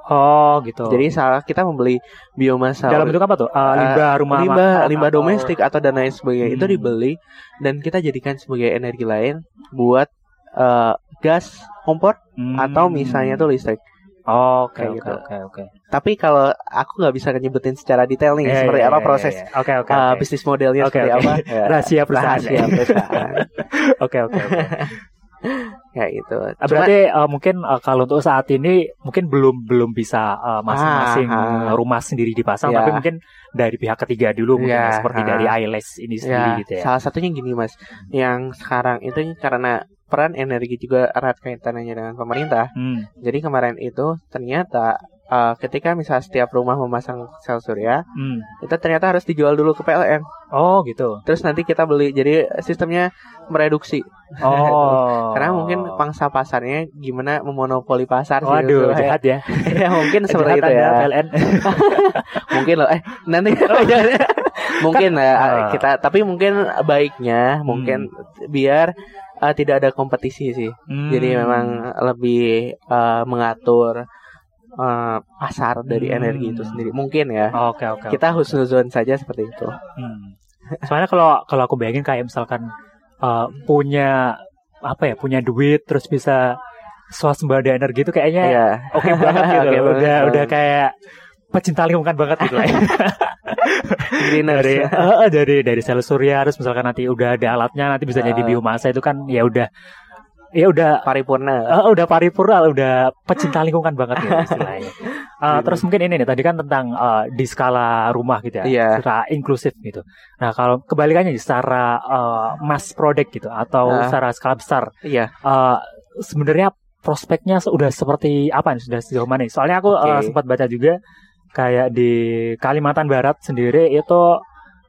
Oh gitu. Jadi salah kita membeli biomasa dalam bentuk apa tuh? Eh, limbah rumah limbah makan limbah atau- domestik atau dan lain sebagainya itu Hmm. dibeli dan kita jadikan sebagai energi lain buat eh, gas kompor Hmm. atau misalnya tuh listrik. Oh, Oke oke gitu. oke oke. Tapi kalau aku nggak bisa nyebutin secara detail nih Iya, seperti iya, apa iya, proses iya. Oke oke. eh, oke. bisnis modelnya Oke, seperti oke. apa. Ya, Rahasia perusahaan. rahasia perusahaan. Oke oke oke. Kayak gitu. Ah, Cuma- Berarti eh, mungkin eh, kalau untuk saat ini mungkin belum belum bisa eh, masing-masing ah. rumah sendiri dipasang, Ya. tapi mungkin dari pihak ketiga dulu mungkin Ya, ya, seperti dari ILS ini sendiri Ya, gitu ya. salah satunya gini mas, yang sekarang itu karena peran energi juga erat kaitannya dengan pemerintah. Hmm. Jadi kemarin itu ternyata uh, ketika misal setiap rumah memasang sel surya, Hmm. itu ternyata harus dijual dulu ke PLN. Oh gitu. Terus nanti kita beli. Jadi sistemnya mereduksi. Oh. Karena mungkin pangsa pasarnya gimana memonopoli pasar sih. Waduh, gitu. jahat ya. ya mungkin seperti itu ya. Anda, PLN. mungkin loh. Eh nanti mungkin lah ah. kita. Tapi mungkin baiknya mungkin biar uh, tidak ada kompetisi sih. Jadi Hmm. memang lebih uh, mengatur uh, pasar dari Hmm. energi itu sendiri. Mungkin ya. Oke oke. Kita husnuzon saja seperti itu. Hmm. Soalnya kalau kalau aku bayangin kayak misalkan uh, punya apa ya punya duit terus bisa swasembada energi itu kayaknya Iya. oke banget gitu. Banget, udah banget. udah kayak pecinta lingkungan banget gitu lah. ya. Dari eh, dari dari sel surya terus misalkan nanti udah ada alatnya nanti bisa jadi Ah. biomasa itu kan ya udah ya udah paripurna. eh, udah paripurna udah pecinta lingkungan banget ya istilahnya. Iya. terus mungkin ini nih tadi kan tentang eh, di skala rumah gitu ya, Iya. secara inklusif gitu. Nah kalau kebalikannya secara eh, mass product gitu atau Ah. secara skala besar, Iya. eh, sebenarnya prospeknya sudah seperti apa nih sudah sejauh mana? Soalnya aku eh, Oke. sempat baca juga kayak di Kalimantan Barat sendiri itu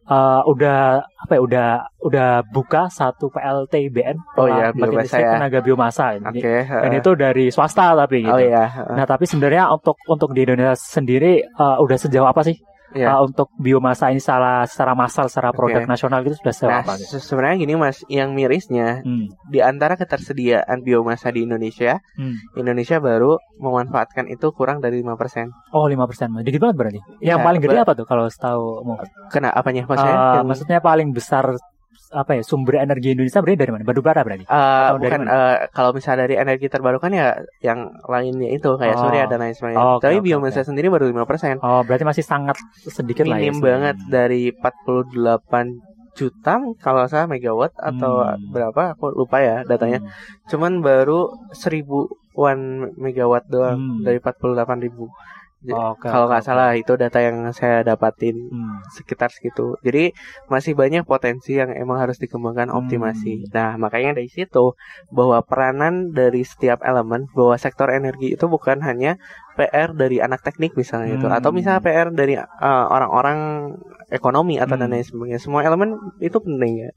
eh, udah apa ya udah udah buka satu PLTBN Oh iya, biomasa listrik ya. tenaga biomasa. Ini- dan heeh. itu dari swasta tapi gitu. Oh iya. Nah tapi sebenarnya untuk untuk di Indonesia sendiri eh, udah sejauh apa sih Iya. eh, untuk biomasa ini secara secara massal secara produk nasional itu sudah sejauh Nah, se- sebenarnya gini Mas, yang mirisnya Hmm. di antara ketersediaan biomasa di Indonesia, Hmm. Indonesia baru memanfaatkan itu kurang dari 5%. Oh lima persen, dikit banget berarti. Yang Ya, paling gede apa tuh kalau setahu mau? Kena apanya maksudnya? Eh, Yang- maksudnya paling besar apa ya sumber energi Indonesia berarti dari mana? Batu bara berarti? Atau dari bukan eh, kalau misalnya dari energi terbarukan ya yang lainnya itu kayak Oh. surya dan lain sebagainya. Oh, oke, Tapi oke, biomasa sendiri baru 5%. Oh berarti masih sangat sedikit lah ya. Minim banget dari 48 juta kalau salah megawatt atau Hmm. berapa aku lupa ya datanya. Hmm. Cuman baru seribuan megawatt doang Hmm. dari 48 ribu. Oke, kalau nggak salah itu data yang saya dapatin Hmm. sekitar segitu. Jadi masih banyak potensi yang emang harus dikembangkan Hmm. optimasi. Nah, makanya dari situ bahwa peranan dari setiap elemen bahwa sektor energi itu bukan hanya PR dari anak teknik misalnya itu Hmm. atau misalnya PR dari uh, orang-orang ekonomi atau dan Hmm. lain sebagainya. Semua elemen itu penting ya.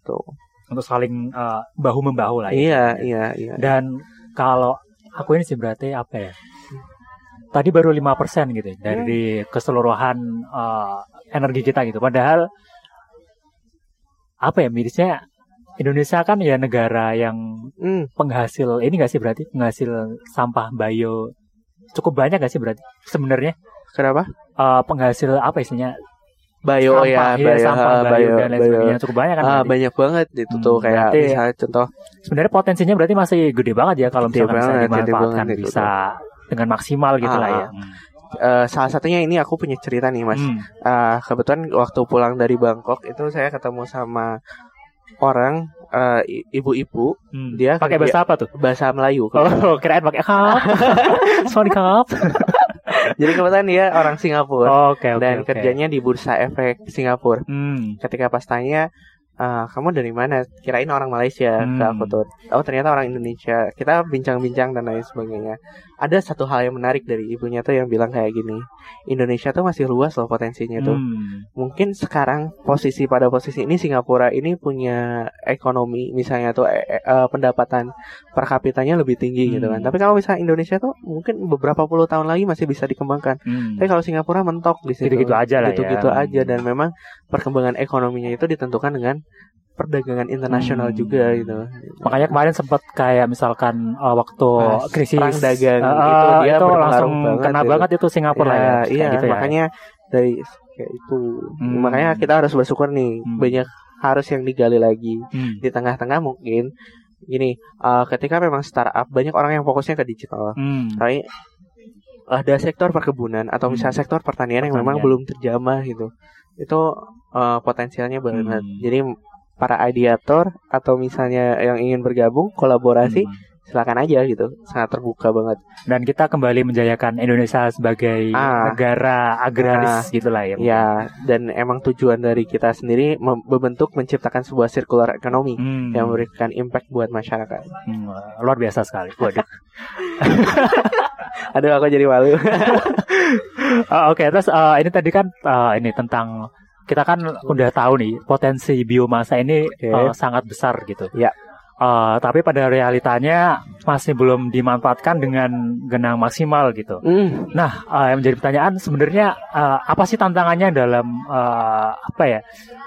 Tuh. Untuk saling eh, bahu membahu lah. ya. Iya, iya, iya. Dan kalau aku ini sih berarti apa ya? Tadi baru 5% gitu ya, dari keseluruhan eh, energi kita gitu. Padahal apa ya mirisnya Indonesia kan ya negara yang Hmm, penghasil ini gak sih berarti penghasil sampah bio cukup banyak gak sih berarti sebenarnya kenapa? Eh, penghasil apa istilahnya bio ya, sampah, iya, bio, sampah, ah, bio, bio, dan lain bio. sebagainya cukup banyak kan Ah, berarti? banyak banget itu Hmm, tuh kayak berarti- misalnya contoh sebenarnya potensinya berarti masih gede banget ya kalau misalkan bisa banget, dimanfaatkan banget itu bisa dengan maksimal gitu Ah, lah ya. ah. eh, salah satunya ini aku punya cerita nih mas. Hmm. Ah, kebetulan waktu pulang dari Bangkok itu saya ketemu sama orang eh, ibu-ibu Hmm. Dia pakai bahasa apa tuh? bahasa Melayu. Oh, kirain pakai kap. Sorry kap. Jadi kebetulan dia orang Singapura Oke, oke. dan oke. kerjanya di bursa efek Singapura. Hmm. Ketika pas tanya "Ah, kamu dari mana? Kirain orang Malaysia ke Hmm. aku tuh. Oh ternyata orang Indonesia. Kita bincang-bincang dan lain sebagainya. Ada satu hal yang menarik dari ibunya tuh yang bilang kayak gini. Indonesia tuh masih luas loh potensinya tuh. Hmm. Mungkin sekarang posisi pada posisi ini Singapura ini punya ekonomi misalnya tuh eh, eh, pendapatan per kapitanya lebih tinggi gitu kan. Hmm. Tapi kalau misalnya Indonesia tuh mungkin beberapa puluh tahun lagi masih bisa dikembangkan. Hmm. Tapi kalau Singapura mentok di situ. Gitu-gitu aja lah ya. Gitu-gitu aja Hmm. dan memang perkembangan ekonominya itu ditentukan dengan perdagangan internasional Hmm. juga gitu. Makanya kemarin sempat kayak misalkan uh, waktu Pas krisis perang dagang uh, itu dia itu langsung banget kena gitu. banget itu Singapura Ya, lah ya. Kayak iya, gitu ya. makanya dari kayak itu. Hmm. Makanya kita harus bersyukur nih Hmm. banyak harus yang digali lagi. Hmm. Di tengah-tengah mungkin gini, uh, ketika memang startup banyak orang yang fokusnya ke digital. Hmm. Tapi ada sektor perkebunan atau misalnya Hmm. sektor pertanian yang memang Pertanian. belum terjamah gitu. Itu uh, potensialnya banget. Hmm. Jadi para ideator atau misalnya yang ingin bergabung kolaborasi Hmm. silakan aja gitu. Sangat terbuka banget. Dan kita kembali menjayakan Indonesia sebagai Ah. negara agraris gitu lah ya. Ya, dan emang tujuan dari kita sendiri mem- membentuk menciptakan sebuah circular economy Hmm. yang memberikan impact buat masyarakat. Hmm, luar biasa sekali. Waduh. Aduh, aku jadi malu. Oh, Oke, terus uh, ini tadi kan uh, ini tentang kita kan udah tahu nih potensi biomasa ini Oke. uh, sangat besar gitu. Ya. Uh, tapi pada realitanya masih belum dimanfaatkan dengan genang maksimal gitu. Hmm, Nah, uh, yang menjadi pertanyaan sebenarnya uh, apa sih tantangannya dalam uh, apa ya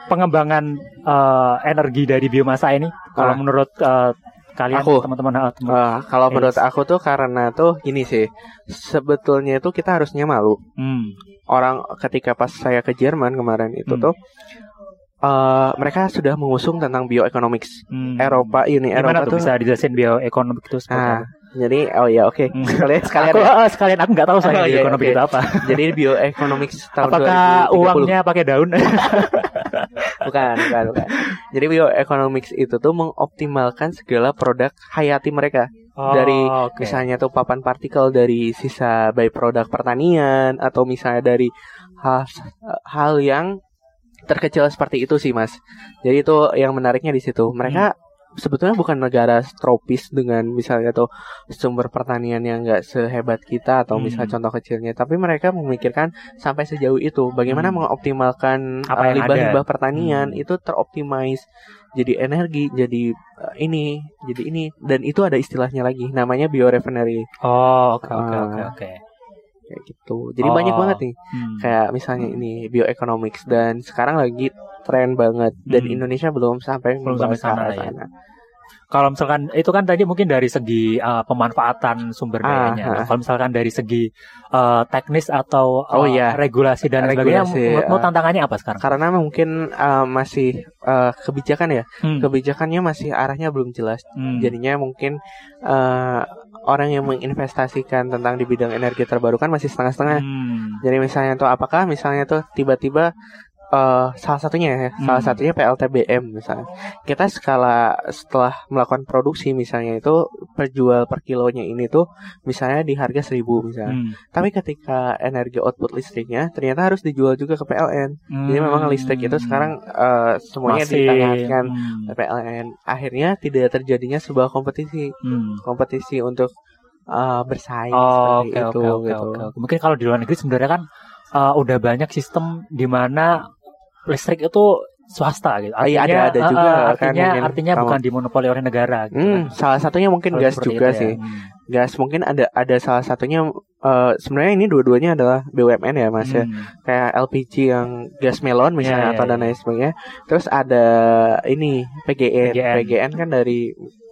pengembangan uh, energi dari biomasa ini? Kalau Ah. menurut uh, kalian Aku. teman-teman uh, kalau menurut aku tuh karena tuh gini sih, sebetulnya itu kita harusnya malu. Hmm, Orang ketika pas saya ke Jerman kemarin itu Hmm. tuh, uh, mereka sudah mengusung tentang bioeconomics. hmm. Eropa, Uni Eropa tuh tuh. bisa dijelasin bioekonomik itu Ah, apa? jadi oh ya oke. Hmm. Sekalian sekalian aku ya. ah, sekalian aku nggak tahu saya Oh, iya, bioekonomik oke. itu apa. Jadi bioeconomics tahun Apakah 2030. uangnya pakai daun? bukan, bukan, bukan. Jadi bioeconomics itu tuh mengoptimalkan segala produk hayati mereka. Dari Oh, oke. Misalnya tuh papan partikel dari sisa byproduct pertanian atau misalnya dari hal hal yang terkecil seperti itu sih, Mas. Jadi itu yang menariknya di situ. Mereka sebetulnya bukan negara tropis dengan misalnya tuh sumber pertanian yang enggak sehebat kita atau Hmm. misalnya contoh kecilnya, tapi mereka memikirkan sampai sejauh itu bagaimana Hmm. mengoptimalkan yang limbah-limbah pertanian Hmm. itu teroptimize jadi energi, jadi uh, ini, jadi ini dan itu ada istilahnya lagi namanya biorefinery Oh, oke oke Ah. oke oke. kayak gitu. Jadi Oh. banyak banget nih Hmm. kayak misalnya ini bioeconomics dan sekarang lagi tren banget dan Hmm. Indonesia belum sampai Belum sampai sana arah lah ya. Kalau misalkan itu kan tadi mungkin dari segi uh, pemanfaatan sumber Ah, dayanya. ah. Nah, Kalau misalkan dari segi uh, teknis atau uh, Oh, iya. regulasi dan sebagainya, Regulasi, menurutmu ah. tantangannya apa sekarang? Karena mungkin uh, masih uh, kebijakan ya, Hmm. kebijakannya masih arahnya belum jelas. Hmm. Jadinya mungkin uh, orang yang menginvestasikan tentang di bidang energi terbarukan masih setengah-setengah. Hmm. Jadi misalnya tuh apakah misalnya tuh tiba-tiba eh salah satunya ya, salah Hmm. satunya PLTBM misalnya. Kita skala setelah melakukan produksi misalnya itu perjual per kilonya ini tuh misalnya di harga 1000 misalnya. Hmm. Tapi ketika energi output listriknya ternyata harus dijual juga ke PLN. Jadi memang listrik itu sekarang eh, semuanya Hmm. Ditanyakan hmm. PLN. Akhirnya tidak terjadinya sebuah kompetisi, Hmm. kompetisi untuk eh, bersaing Oh, seperti oke itu oke gitu. oke. oke. Mungkin kalau di luar negeri sebenarnya kan uh, udah banyak sistem di mana listrik itu swasta gitu. Iya, ada- ada uh, juga uh, kan artinya mungkin artinya bukan dimonopoli oleh negara gitu. Hmm, kan. salah satunya mungkin Kalau gas juga ya. sih. Hmm. Gas mungkin ada ada salah satunya eh, sebenarnya ini dua-duanya adalah BUMN ya Mas ya. Hmm. Kayak LPG yang gas melon misalnya Iya, iya, atau dan iya. lain sebagainya. Terus ada ini PGN. PGN. PGN kan dari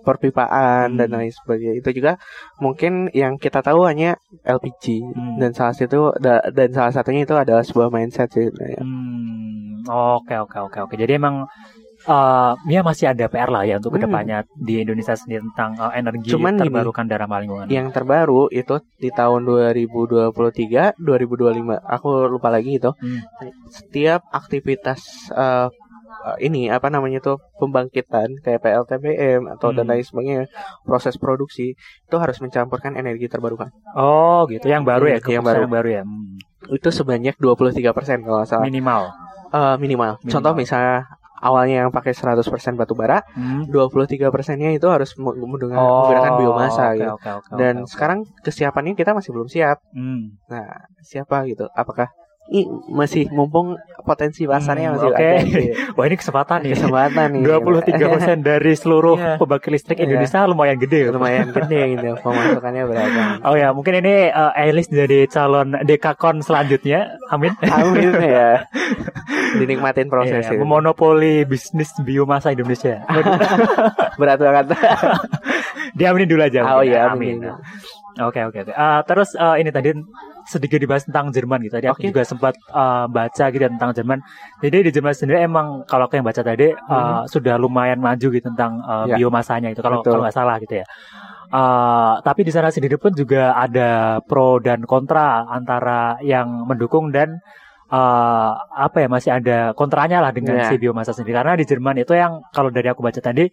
perpipaan Hmm. dan lain sebagainya. Itu juga mungkin yang kita tahu hanya LPG Hmm. dan salah satu da- dan salah satunya itu adalah sebuah mindset sih. Hmm. Oke oke oke oke. Jadi emang uh, ya masih ada PR lah ya untuk Hmm. ke depannya di Indonesia sendiri tentang uh, energi Cuman terbarukan ramah lingkungan. Yang terbaru itu di tahun 2023, 2025. Aku lupa lagi itu. Hmm. Setiap aktivitas eh, eh, ini apa namanya tuh pembangkitan kayak PLTBM atau dan Hmm. lain sebagainya, proses produksi itu harus mencampurkan energi terbarukan. Oh gitu, yang baru ya, Yang baru. yang baru ya, Hmm. Itu sebanyak 23% kalau salah. minimal. Eh, minimal. Minimal. Contoh misalnya awalnya yang pakai 100% batu bara, Hmm. 23 persennya itu harus meng- menggunakan, Oh, menggunakan biomasa oke, gitu. oke, oke, Dan oke, oke. sekarang kesiapannya kita masih belum siap. Hmm. Nah, siapa gitu? Apakah i, masih mumpung potensi pasarnya Hmm, masih oke. ada. Wah ini kesempatan nih. kesempatan nih. 23% dari seluruh Iya. pembangkit listrik Iya. Indonesia lumayan gede. lumayan gede gitu pemasukannya berapa. Oh ya, mungkin ini uh, Elis jadi calon dekakon selanjutnya. Amin. Amin ya. Dinikmatin proses Iya, itu. memonopoli bisnis biomasa Indonesia. Berat banget. Diaminin dulu aja. oh mungkin. iya, amin. Oke oke oke. Ah, terus ah, ini tadi sedikit dibahas tentang Jerman gitu. Tadi aku Oke. juga sempat ah, baca gitu tentang Jerman. Jadi di Jerman sendiri emang kalau aku yang baca tadi ah, sudah lumayan maju gitu tentang ah, Hmm. Ya. biomasanya itu kalau kalau nggak salah gitu ya. Ah, tapi di sana sendiri pun juga ada pro dan kontra antara yang mendukung dan ah, apa ya masih ada kontranya lah dengan Ya. si biomasa sendiri karena di Jerman itu yang kalau dari aku baca tadi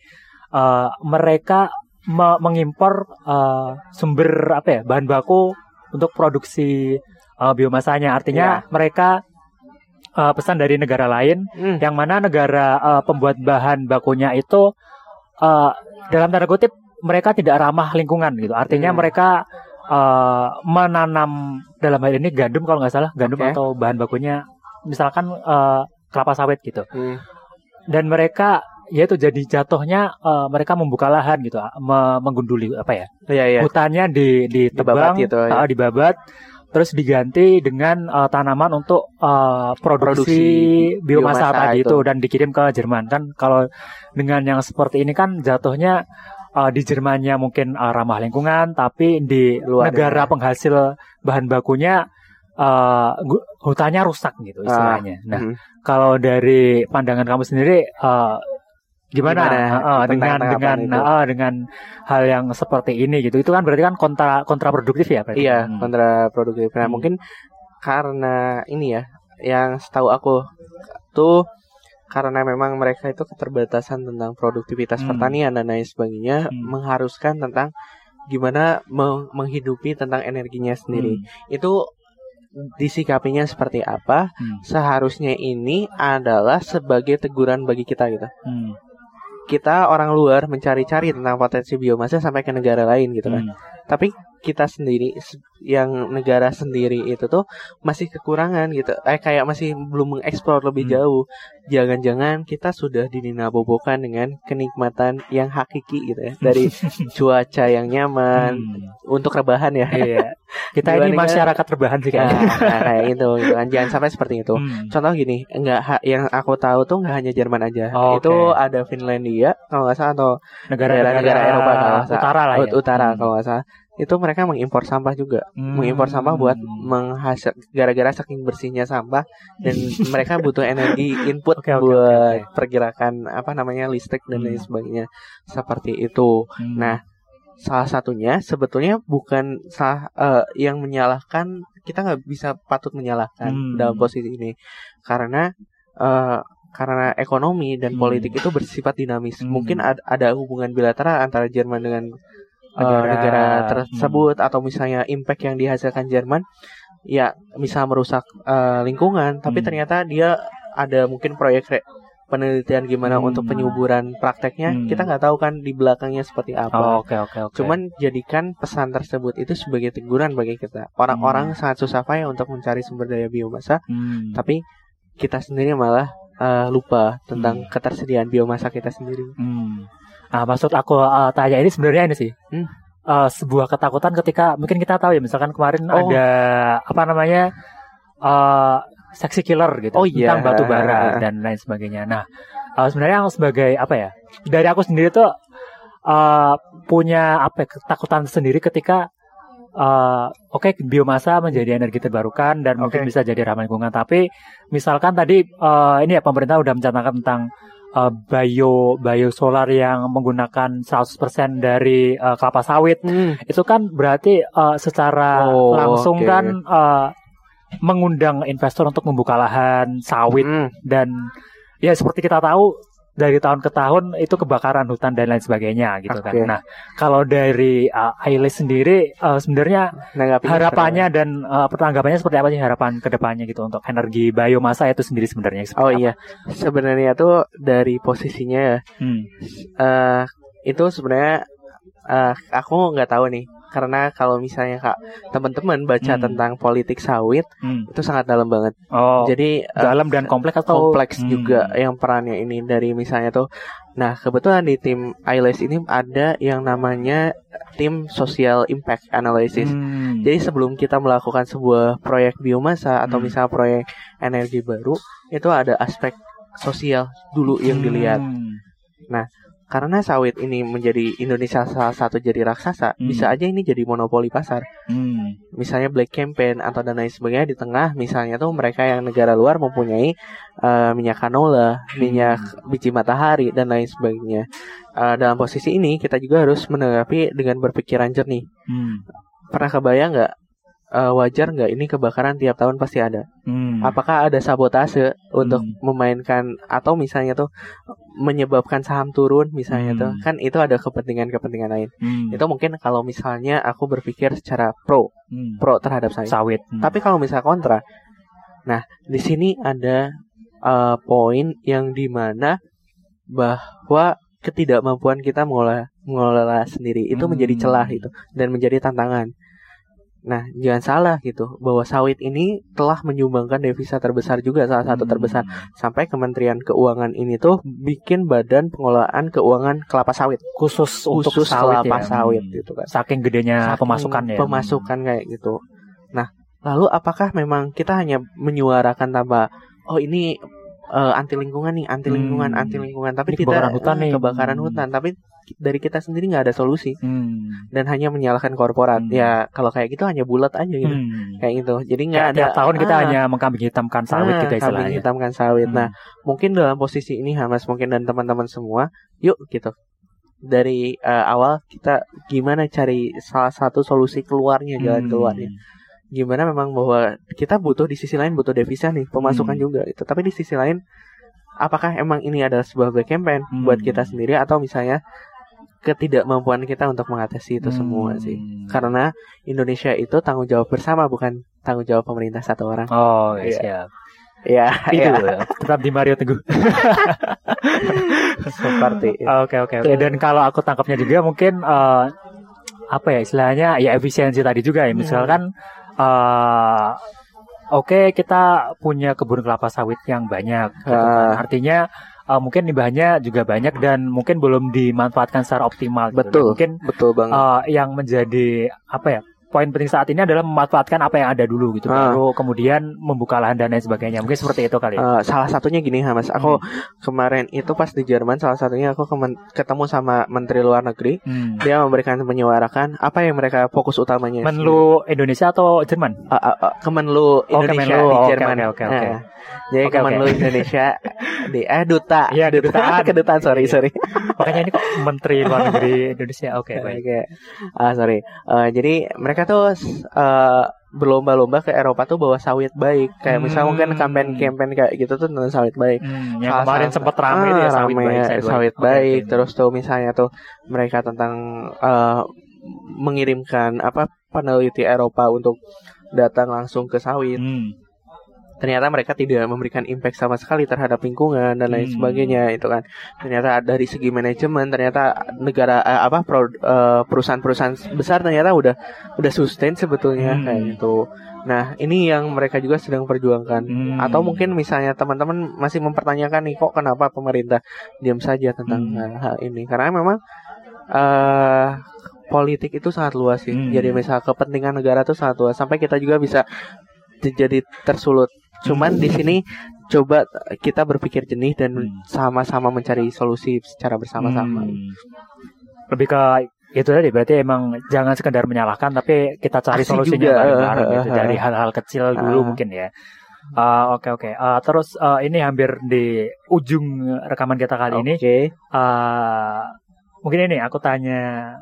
ah, mereka me- mengimpor uh, sumber apa ya bahan baku untuk produksi uh, biomasanya artinya mereka uh, pesan dari negara lain Hmm. yang mana negara uh, pembuat bahan bakunya itu uh, dalam tanda kutip mereka tidak ramah lingkungan gitu artinya Hmm. mereka uh, menanam dalam hal ini gandum kalau nggak salah gandum Oke. atau bahan bakunya misalkan uh, kelapa sawit gitu Hmm. dan mereka ya itu jadi jatuhnya eh, mereka membuka lahan gitu me- menggunduli apa ya Iya iya. hutannya di ditebang Dibabat gitu, ya. eh, dibabat terus diganti dengan eh, tanaman untuk eh, produksi, Produksi biomasa, biomasa tadi itu. itu dan dikirim ke Jerman kan kalau dengan yang seperti ini kan jatuhnya eh, di Jermannya mungkin eh, ramah lingkungan tapi di Luar negara ya. penghasil bahan bakunya gu- hutannya rusak gitu Ah, istilahnya nah Hmm. kalau dari pandangan kamu sendiri eh, gimana, Gimana tentang dengan dengan eh, dengan hal yang seperti ini gitu itu kan berarti kan kontra kontraproduktif ya berarti Iya, Hmm. kontraproduktif. Nah, Hmm. mungkin karena ini ya, yang setahu aku tuh karena memang mereka itu keterbatasan tentang produktivitas Hmm. pertanian dan lain sebagainya Hmm. mengharuskan tentang gimana me- menghidupi tentang energinya sendiri. Hmm. Itu disikapinya seperti apa? Hmm. Seharusnya ini adalah sebagai teguran bagi kita gitu. Hmm. Kita orang luar mencari-cari tentang potensi biomasa sampai ke negara lain gitu kan. Hmm. Tapi kita sendiri se- yang negara sendiri itu tuh masih kekurangan gitu. Eh kayak masih belum mengeksplor lebih Hmm. jauh. Jangan-jangan kita sudah dininabobokan dengan kenikmatan yang hakiki gitu ya dari cuaca yang nyaman Hmm. untuk rebahan ya. Iya. Kita ini Dibandingkan- masyarakat terbahan sih Nah, kayaknya. nah, kayak gitu, gitu kan. Jangan sampai seperti itu. Hmm. Contoh gini, enggak ha- yang aku tahu tuh nggak hanya Jerman aja. Oh, itu ada Finlandia kalau nggak salah atau Negara-negara Eropa kalau nggak salah. utara lah ya. Ut- utara Hmm. kalau nggak salah. Itu mereka mengimpor sampah juga. Hmm. mengimpor sampah buat menghasil gara-gara saking bersihnya sampah dan mereka butuh energi input oke, buat oke, pergerakan apa namanya listrik dan lain Hmm. sebagainya seperti itu. Hmm. Nah, salah satunya sebetulnya bukan salah eh, yang menyalahkan kita nggak bisa patut menyalahkan Hmm. dalam posisi ini karena eh, karena ekonomi dan Hmm. politik itu bersifat dinamis. Hmm. Mungkin ad- ada hubungan bilateral antara Jerman dengan Negara. negara, Hmm. tersebut atau misalnya impact yang dihasilkan Jerman ya bisa merusak eh, lingkungan, tapi Hmm. ternyata dia ada mungkin proyek re- penelitian gimana Hmm. untuk penyuburan prakteknya Hmm. kita nggak tahu kan di belakangnya seperti Oh, apa. oke oke oke. Cuman jadikan pesan tersebut itu sebagai teguran bagi kita. Orang-orang sangat susah payah untuk mencari sumber daya biomasa, Hmm. tapi kita sendiri malah eh, lupa tentang Hmm. ketersediaan biomasa kita sendiri. Hmm. Nah, maksud aku uh, tanya ini sebenarnya ini sih. Hmm. Uh, sebuah ketakutan ketika mungkin kita tahu ya misalkan kemarin Oh. ada apa namanya uh, seksi killer gitu Oh, iya. tentang batu bara dan lain sebagainya. Nah, uh, sebenarnya yang sebagai apa ya? Dari aku sendiri tuh uh, punya apa ya, ketakutan sendiri ketika uh, oke okay, biomasa menjadi energi terbarukan dan okay. mungkin bisa jadi ramah lingkungan. Tapi misalkan tadi uh, ini ya pemerintah udah mencanangkan tentang uh, bio bio solar yang menggunakan 100% dari uh, kelapa sawit. Hmm. Itu kan berarti uh, secara oh, langsung okay. kan uh, mengundang investor untuk membuka lahan sawit hmm. dan ya seperti kita tahu dari tahun ke tahun itu kebakaran hutan dan lain sebagainya gitu okay. kan. Nah, kalau dari uh, Ailes sendiri uh, sebenarnya harapannya dan uh, pertanggapannya seperti apa sih harapan ke depannya gitu untuk energi biomasa itu sendiri sebenarnya? Oh apa? iya, sebenarnya tuh dari posisinya ya, hmm. uh, itu sebenarnya uh, aku nggak tahu nih karena kalau misalnya kak teman-teman baca hmm. tentang politik sawit hmm. itu sangat dalam banget. Oh. Jadi eh, dalam uh, dan kompleks atau kompleks hmm. juga yang perannya ini dari misalnya tuh. Nah kebetulan di tim ILS ini ada yang namanya tim social impact analysis. Hmm. Jadi sebelum kita melakukan sebuah proyek biomasa atau hmm. misal proyek energi baru itu ada aspek sosial dulu yang dilihat. Hmm. Nah karena sawit ini menjadi Indonesia salah satu jadi raksasa, hmm. bisa aja ini jadi monopoli pasar. Hmm. Misalnya black campaign atau dan lain sebagainya di tengah, misalnya tuh mereka yang negara luar mempunyai uh, minyak canola, hmm. minyak biji matahari dan lain sebagainya. Uh, dalam posisi ini kita juga harus menanggapi dengan berpikiran jernih. Hmm. Pernah kebayang nggak uh, wajar nggak ini kebakaran tiap tahun pasti ada. Hmm. Apakah ada sabotase untuk hmm. memainkan atau misalnya tuh menyebabkan saham turun misalnya hmm. tuh kan itu ada kepentingan-kepentingan lain. Hmm. Itu mungkin kalau misalnya aku berpikir secara pro, hmm. pro terhadap saya. Sawit. Hmm. Tapi kalau misalnya kontra, nah di sini ada uh, poin yang di mana bahwa ketidakmampuan kita mengolah mengelola sendiri itu hmm. menjadi celah itu dan menjadi tantangan. Nah, jangan salah gitu bahwa sawit ini telah menyumbangkan devisa terbesar juga salah satu terbesar hmm. sampai Kementerian Keuangan ini tuh bikin badan pengelolaan keuangan kelapa sawit khusus, untuk sawit kelapa ya. sawit gitu kan. Saking gedenya Saking pemasukan ya. Pemasukan kayak gitu. Nah, lalu apakah memang kita hanya menyuarakan tanpa oh ini uh, anti lingkungan nih, anti lingkungan, hmm. anti lingkungan, tapi ini tidak kebakaran hutan nih. Kebakaran hmm. hutan, tapi dari kita sendiri nggak ada solusi hmm. dan hanya menyalahkan korporat hmm. ya kalau kayak gitu hanya bulat aja gitu hmm. kayak gitu jadi nggak ada tahun kita ah, hanya mengkambing hitamkan sawit ah, kita istilahnya hitamkan sawit hmm. nah mungkin dalam posisi ini Hamas mungkin dan teman-teman semua yuk gitu dari uh, awal kita gimana cari salah satu solusi keluarnya jalan hmm. keluarnya gimana memang bahwa kita butuh di sisi lain butuh devisa nih pemasukan hmm. juga itu tapi di sisi lain apakah emang ini adalah sebuah black campaign hmm. buat kita sendiri atau misalnya ketidakmampuan kita untuk mengatasi itu hmm. semua sih. Karena Indonesia itu tanggung jawab bersama bukan tanggung jawab pemerintah satu orang. Oh, ya, siap. Ya, itu ya. tetap di Mario Teguh. Seperti Oke, oke, oke. Dan kalau aku tangkapnya juga mungkin uh, apa ya istilahnya ya efisiensi tadi juga ya. Misalkan uh, oke okay, kita punya kebun kelapa sawit yang banyak. Gitu kan. Artinya uh, mungkin limbahnya juga banyak dan mungkin belum dimanfaatkan secara optimal. Gitu. Betul. mungkin betul banget. Uh, yang menjadi apa ya? Poin penting saat ini adalah memanfaatkan apa yang ada dulu gitu uh. baru kemudian membuka lahan dan lain sebagainya mungkin seperti itu kali ya. uh, salah satunya gini Mas aku hmm. kemarin itu pas di Jerman salah satunya aku ketemu sama menteri luar negeri hmm. dia memberikan menyuarakan apa yang mereka fokus utamanya Menlu Indonesia atau Jerman uh, uh, uh, Kemenlu Indonesia oh, Kemenlu. di Jerman oke oke oke jadi okay, Kemenlu okay. Indonesia di eh duta. Iya, duta kedutaan sorry sorry. Makanya ini kok Menteri Luar Negeri Indonesia. Oke, okay, baik. Okay. Ah, sorry. Uh, jadi mereka tuh uh, berlomba-lomba ke Eropa tuh bawa sawit baik kayak hmm. misalnya mungkin campaign-campaign kayak gitu tuh tentang sawit baik. Hmm, yang kemarin sempat ramai ah, ya sawit baik. Sawit, sawit baik. baik. Okay, Terus tuh misalnya tuh mereka tentang uh, mengirimkan apa peneliti Eropa untuk datang langsung ke sawit. Hmm ternyata mereka tidak memberikan impact sama sekali terhadap lingkungan dan lain hmm. sebagainya itu kan ternyata dari segi manajemen ternyata negara uh, apa pro, uh, perusahaan-perusahaan besar ternyata udah udah sustain sebetulnya hmm. kayak gitu nah ini yang mereka juga sedang perjuangkan hmm. atau mungkin misalnya teman-teman masih mempertanyakan nih kok kenapa pemerintah diam saja tentang hmm. hal ini karena memang uh, politik itu sangat luas sih hmm. jadi misal kepentingan negara itu sangat luas sampai kita juga bisa jadi tersulut Cuman di sini coba kita berpikir jernih dan hmm. sama-sama mencari solusi secara bersama-sama. Hmm. Lebih ke itu tadi berarti emang jangan sekedar menyalahkan tapi kita cari Asik solusinya juga. bareng-bareng gitu Uh, uh, dari hal-hal kecil dulu uh. mungkin ya. Uh, Oke oke. Uh, terus uh, ini hampir di ujung rekaman kita kali ini. Oke. Uh, mungkin ini aku tanya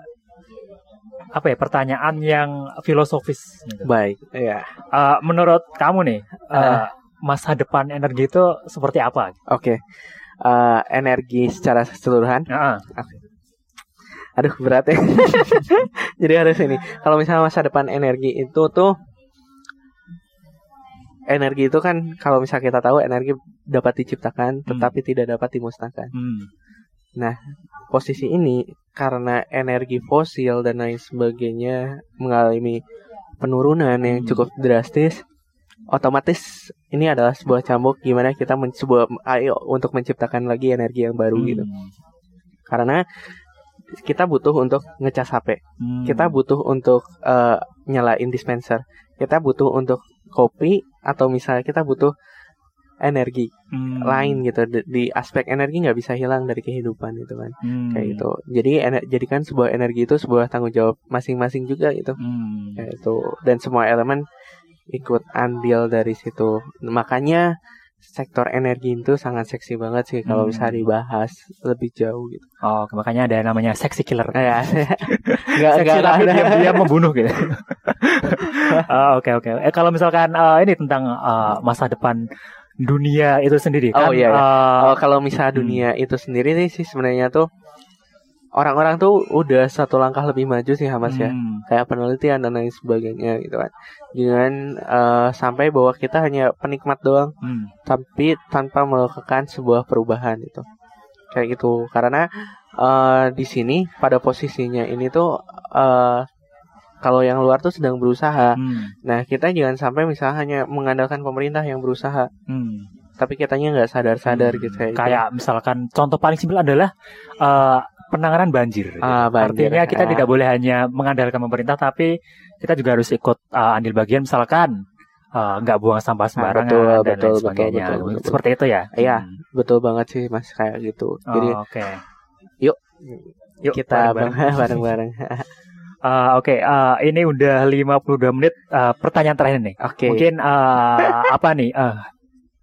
apa ya pertanyaan yang filosofis. Gitu. Baik. Ya. Uh, menurut kamu nih uh, Uh. masa depan energi itu seperti apa? Oke. Eh, energi secara keseluruhan. Heeh. Aduh berat ya. Jadi harus ini. Kalau misalnya masa depan energi itu tuh energi itu kan kalau misalnya kita tahu energi dapat diciptakan tetapi tidak dapat dimusnahkan. Hmm. Posisi ini karena energi fosil dan lain sebagainya mengalami penurunan yang Hmm. cukup drastis, otomatis ini adalah sebuah cambuk gimana kita men sebuah ayo untuk menciptakan lagi energi yang baru gitu. Hmm. Karena kita butuh untuk ngecas HP, Hmm. kita butuh untuk eh, nyalain dispenser, kita butuh untuk kopi atau misalnya kita butuh energi Hmm. lain gitu di, di aspek energi nggak bisa hilang dari kehidupan gitu kan Hmm. kayak gitu jadi ener- jadikan sebuah energi itu sebuah tanggung jawab masing-masing juga gitu Hmm. kayak itu dan semua elemen ikut andil dari situ makanya sektor energi itu sangat seksi banget sih kalau Hmm. bisa dibahas lebih jauh gitu Oh, makanya ada namanya sexy killer. ya nggak nggak tapi ada diam-diam membunuh gitu. Oh, Oke oke. Eh kalau misalkan eh, ini tentang eh, masa depan dunia itu sendiri Oh, kan. iya, iya. eh, Oh, kalau misalnya Hmm. dunia itu sendiri nih sih sebenarnya tuh orang-orang tuh udah satu langkah lebih maju sih Hamas ya hmm, kayak penelitian dan lain sebagainya gitu kan jangan eh, sampai bahwa kita hanya penikmat doang hmm, tapi tanpa melakukan sebuah perubahan itu kayak gitu karena eh, di sini pada posisinya ini tuh eh, kalau yang luar tuh sedang berusaha hmm, nah kita jangan sampai misalnya hanya mengandalkan pemerintah yang berusaha hmm. tapi kitanya nggak sadar-sadar Hmm, gitu kayak gitu. Kayak misalkan contoh paling simpel adalah eh, penanganan banjir. gitu. Ah, banjir. Artinya kita Ah. tidak boleh hanya mengandalkan pemerintah, tapi kita juga harus ikut eh, andil bagian. Misalkan eh, nggak buang sampah sembarangan betul, dan betul, lain sebagainya. betul, betul, betul. Seperti itu ya. Iya. Hmm. betul banget sih mas kayak gitu Oh, jadi Oke. Yuk, bareng-bareng. kita bareng-bareng Eh, Oke, eh, ini udah 52 menit. Eh, pertanyaan terakhir nih. oke Mungkin eh, apa nih? eh,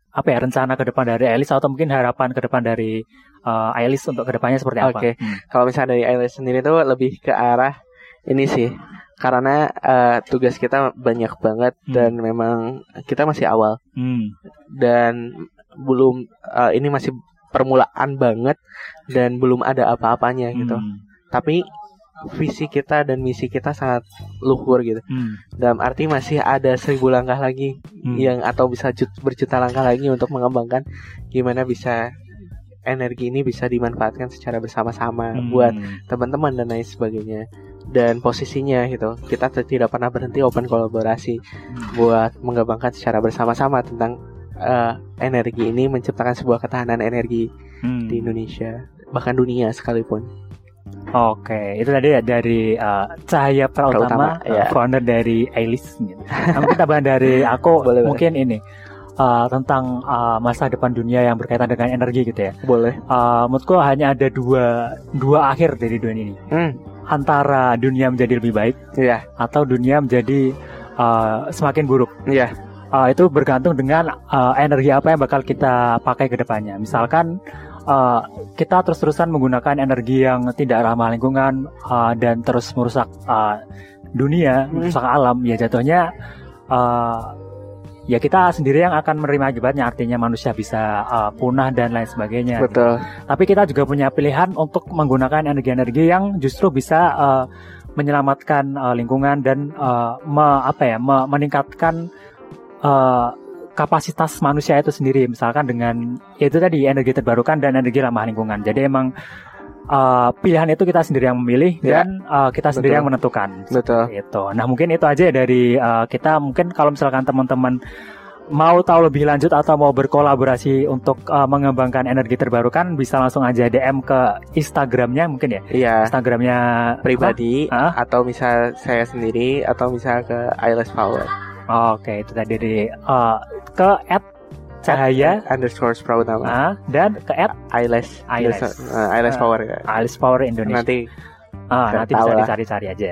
apa ya rencana ke depan dari Elis atau mungkin harapan ke depan dari eh, Elis untuk ke depannya seperti apa? Oke. Hmm. kalau misalnya dari IELTS sendiri tuh lebih ke arah ini sih karena eh, tugas kita banyak banget Hmm. dan memang kita masih awal Hmm. dan belum eh, ini masih permulaan banget dan belum ada apa-apanya gitu Hmm. tapi visi kita dan misi kita sangat luhur gitu Hmm. dalam arti masih ada seribu langkah lagi Hmm. yang atau bisa jut- berjuta langkah lagi untuk mengembangkan gimana bisa energi ini bisa dimanfaatkan secara bersama-sama Hmm. buat teman-teman dan lain sebagainya dan posisinya gitu kita tidak pernah berhenti open kolaborasi buat mengembangkan secara bersama-sama tentang eh, energi ini menciptakan sebuah ketahanan energi Hmm. di Indonesia bahkan dunia sekalipun Oke, itu tadi ya dari uh, Cahaya Prautama, Prautama, ya. uh, founder dari Ailis. Gitu. Nah, mungkin tambahan dari aku Boleh, boleh. mungkin ini uh, tentang uh, masa depan dunia yang berkaitan dengan energi gitu ya. boleh Uh, menurutku hanya ada dua dua akhir dari dunia ini. hmm Antara dunia menjadi lebih baik ya atau dunia menjadi uh, semakin buruk. ya Uh, itu bergantung dengan uh, energi apa yang bakal kita pakai ke depannya. Misalkan uh, kita terus-terusan menggunakan energi yang tidak ramah lingkungan uh, dan terus merusak uh, dunia, Hmm. merusak alam, ya jatuhnya uh, ya kita sendiri yang akan menerima akibatnya. Artinya manusia bisa uh, punah dan lain sebagainya. betul Tapi kita juga punya pilihan untuk menggunakan energi-energi yang justru bisa uh, menyelamatkan uh, lingkungan dan uh, me- apa ya me- meningkatkan uh, kapasitas manusia itu sendiri. Misalkan dengan ya itu tadi energi terbarukan dan energi ramah lingkungan. Jadi emang uh, pilihan itu kita sendiri yang memilih Ya, dan uh, kita sendiri betul. yang menentukan. betul Itu. Nah mungkin itu aja dari uh, kita. Mungkin kalau misalkan teman-teman mau tahu lebih lanjut atau mau berkolaborasi untuk uh, mengembangkan energi terbarukan, bisa langsung aja DM ke Instagramnya mungkin ya. iya Instagramnya pribadi Ah? atau misal saya sendiri atau misal ke Eyeless Power? Oke itu tadi dari uh, ke at cahaya underscore Prautama ah, dan ke at Eyeless Eyeless. uh, Eyeless Ah. Power ya. Alice Power Indonesia. nanti Ah, Nggak nanti bisa dicari-cari aja.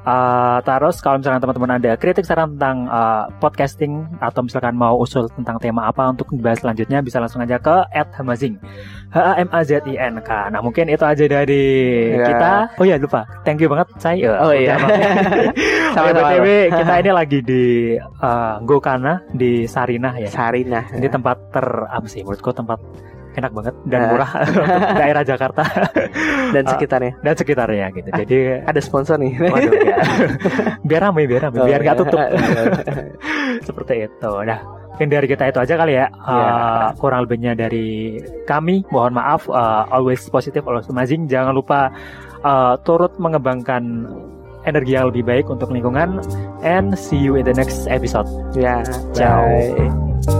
Eh, terus kalau misalkan teman-teman ada kritik saran tentang eh, podcasting atau misalkan mau usul tentang tema apa untuk dibahas selanjutnya bisa langsung aja ke @hamazing H A M A Z I N K. Nah mungkin itu aja dari Ya. kita. Oh ya lupa, thank you banget saya. Oh iya. Sama-sama. BTW kita ini lagi di eh, Gokana di Sarinah ya. Sarina. Ini tempat ter apa sih menurutku tempat enak banget dan Ya. murah untuk daerah Jakarta dan Ah. sekitarnya. dan sekitarnya gitu. Jadi Ada sponsor nih. Waduh, ya. biar ramai, biar ramai, Oh, biar nggak iya. tutup. Seperti itu. Nah, mungkin dari kita itu aja kali ya. Iya. Uh, kurang lebihnya dari kami, mohon maaf. Uh, always positive, always amazing. Jangan lupa uh, turut mengembangkan energi yang lebih baik untuk lingkungan. And see you in the next episode. ya. Ciao. bye.